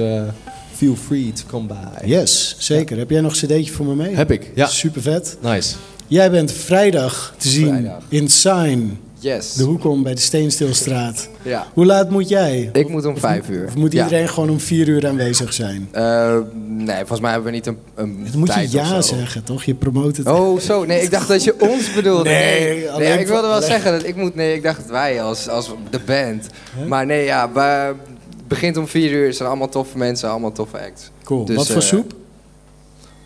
feel free to come by. Yes, zeker. Heb jij nog een cd'tje voor me mee? Heb ik, ja. Super vet. Nice. Jij bent vrijdag te zien Vrijdag. in Sign, Yes. de hoek om bij de Steenstilstraat. Ja. Hoe laat moet jij? Ik moet om vijf uur. Of moet Ja. iedereen gewoon om vier uur aanwezig zijn? Eh, nee, volgens mij hebben we niet een, een Dan moet je ja of zo. zeggen, toch? Je promoot het. Oh, zo. Nee, ik dacht dat je ons bedoelde. Nee, nee, alleen nee, ik wilde wel zeggen dat ik moet... Nee, ik dacht dat wij als, als de band. Maar nee, ja, we- het begint om vier uur. Het zijn allemaal toffe mensen, allemaal toffe acts. cool. dus, Wat voor eh, soep?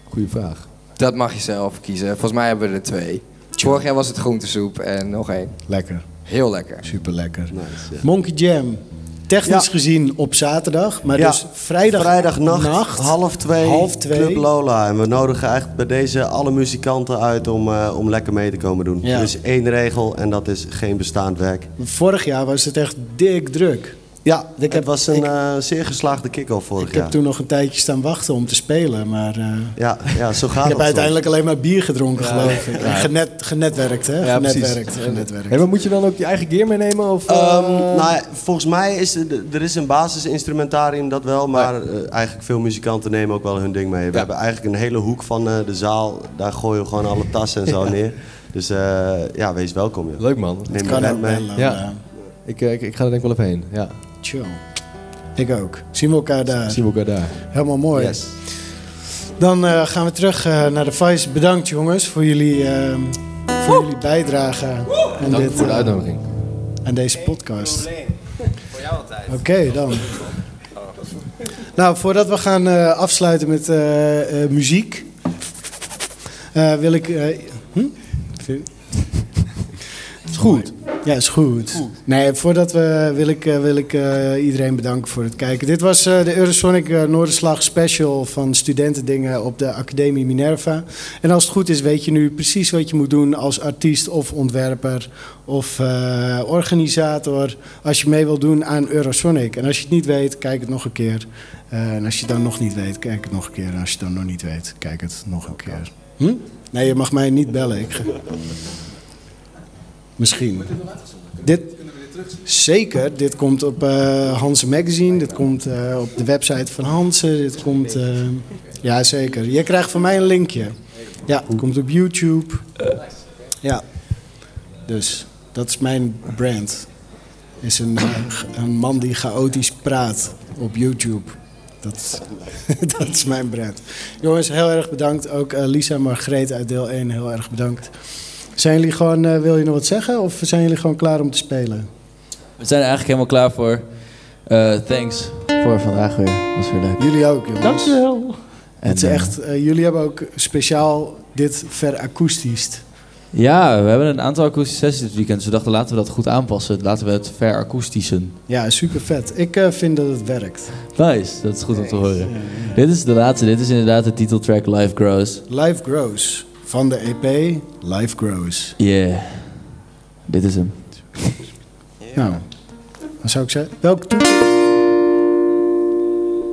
Goeie vraag. Dat mag je zelf kiezen. Volgens mij hebben we er twee. Vorig jaar was het groentesoep en nog één. Lekker. Heel lekker. Super lekker. Nice, ja. Monkey Jam. Technisch Ja. gezien op zaterdag, maar Ja. dus vrijdag Vrijdagnacht, nacht, half twee, half twee. Club Lola. En we nodigen eigenlijk bij deze alle muzikanten uit om, eh, om lekker mee te komen doen. Ja. Er is één regel en dat is geen bestaand werk. Vorig jaar was het echt dik druk. Ja, Ik het heb- was een ik- eh, zeer geslaagde kick-off vorig Ik jaar. heb toen nog een tijdje staan wachten om te spelen, maar eh, Ja, ja, zo gaat ik heb het uiteindelijk alleen maar bier gedronken, Ja. geloof ik. En Genet, genetwerkt, hè? Ja, precies. genetwerkt, genetwerkt. Hey, maar moet je dan ook je eigen gear meenemen? Of, eh, Ehm, nou, volgens mij is er, er is een basisinstrumentarium, dat wel. Maar eh, eigenlijk veel muzikanten nemen ook wel hun ding mee. We Ja. hebben eigenlijk een hele hoek van eh, de zaal. Daar gooien we gewoon alle tassen en zo neer. Dus eh, ja, wees welkom. Joh. Leuk man. Neem kan je ook mee. wel. Ja. Ja. Ik, eh, ik, ik ga er denk ik wel even heen. Ja. Chill. Ik ook. Zien we elkaar daar. Zien we elkaar daar. Helemaal mooi. Yes. Dan eh, gaan we terug eh, naar de Vice. Bedankt jongens voor jullie, eh, voor jullie bijdrage aan, Dank dit, voor de uitnodiging. aan deze podcast. Oké, dan. Nou, voordat we gaan eh, afsluiten met eh, eh, muziek, eh, wil ik. eh, hm? Vind- goed. Ja, is goed. Nee, voordat we wil ik, eh, wil ik eh, iedereen bedanken voor het kijken. Dit was eh, de Eurosonic eh, Noorderslag special van Studentendingen op de Academie Minerva. En als het goed is, weet je nu precies wat je moet doen als artiest of ontwerper of organisator. Als je mee wilt doen aan Eurosonic. En als je het niet weet, kijk het nog een keer. En als je het dan nog niet weet, kijk het nog een keer. En als je het dan nog niet weet, kijk het nog een keer. Hm? Nee, je mag mij niet bellen. Ik ga... Misschien. Dit, zeker. Dit komt op eh Hansen Magazine. Dit komt eh, op de website van Hansen. Dit komt... eh, ja, zeker. Je krijgt van mij een linkje. Ja, het komt op YouTube. Ja. Dus, dat is mijn brand. Is een, eh, een man die chaotisch praat op YouTube. Dat dat is mijn brand. Jongens, heel erg bedankt. Ook eh, Lisa Margreet uit deel 1, heel erg bedankt. Zijn jullie gewoon, eh, wil je nog wat zeggen? Of zijn jullie gewoon klaar om te spelen? We zijn er eigenlijk helemaal klaar voor. Eh, thanks voor vandaag weer. Was weer leuk. Jullie ook, jongens. Dankjewel. Het is eh, echt, eh, jullie hebben ook speciaal dit verakoestisch. Ja, we hebben een aantal akoestische sessies dit weekend. Dus we dachten, laten we dat goed aanpassen. Laten we het verakoestischen. Ja, super vet. Ik eh, vind dat het werkt. Nice, dat is goed om te horen. Dit is de laatste. Dit is inderdaad de titeltrack Life Grows. Life Grows. Van de EP Life Grows. Yeah. Dit is hem. Nou, dan zou ik zeggen, welk toetje?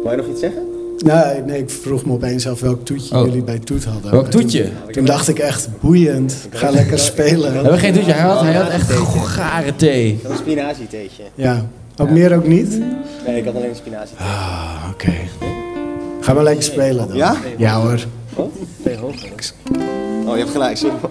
Wil je nog iets zeggen? Nee, nee, ik vroeg me opeens af welk toetje Oh. jullie bij Toet hadden. Welk toen- toetje? Toen, dacht ik echt, boeiend. Ga lekker spelen. We hebben geen toetje. Hij had, hij had echt gare thee. Een spinazietheetje. Ja, ook meer ook niet? Nee, ik had alleen een spinazie. Ah, oké. Ga maar lekker spelen dan. Ja? Ja hoor. Oh, je hebt gelijk. Sorry.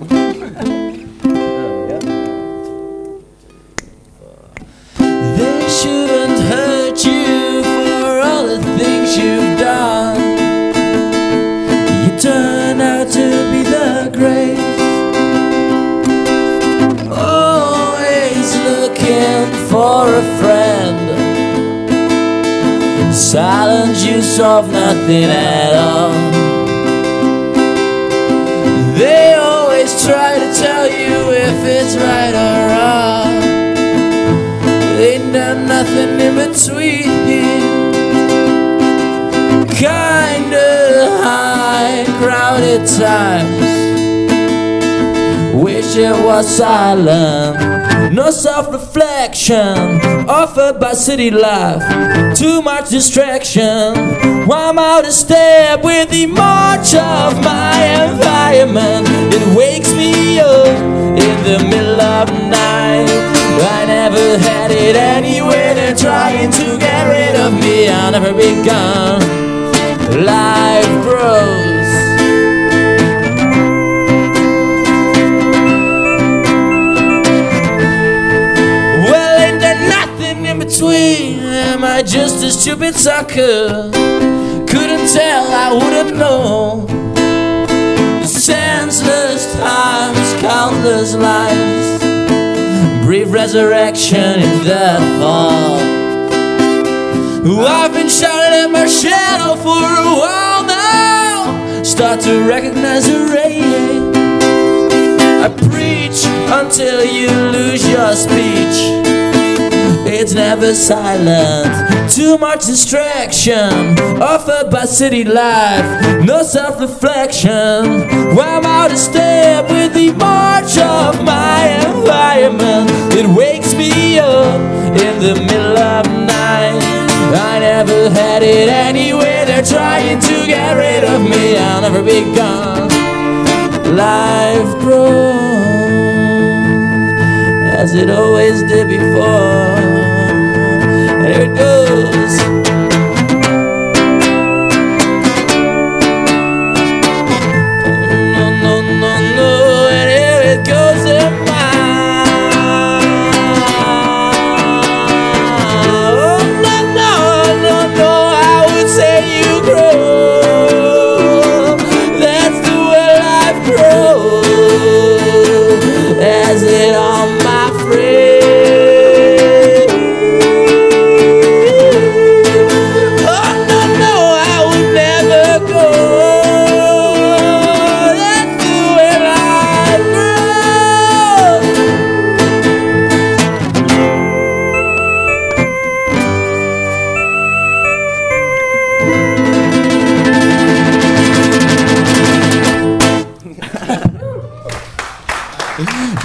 They shouldn't hurt you for all the things you've done. You turn out to be the grace. Always looking for a friend. Silence you solve nothing at all. If it's right or wrong. Ain't there nothing in between? Kinda high, crowded times. Wish it was silent. No self reflection offered by city life. Too much distraction. Why I'm out of step with the march of my environment. It wakes me up in the middle of night. I never had it anyway. They're trying to get rid of me. I'll never be gone. Life grows. Between? Am I just a stupid sucker? Couldn't tell, I wouldn't know. Senseless times, countless lives. Brief resurrection in the fall. I've been shouting at my shadow for a while now. Start to recognize the rain. I preach until you lose your speech. It's never silent. Too much distraction offered by city life. No self reflection. Why I'm out of step with the march of my environment. It wakes me up in the middle of night. I never had it anyway. They're trying to get rid of me. I'll never be gone. Life grows as it always did before. And here it goes.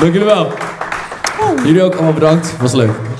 Dank jullie wel. Jullie ook allemaal bedankt. Was leuk.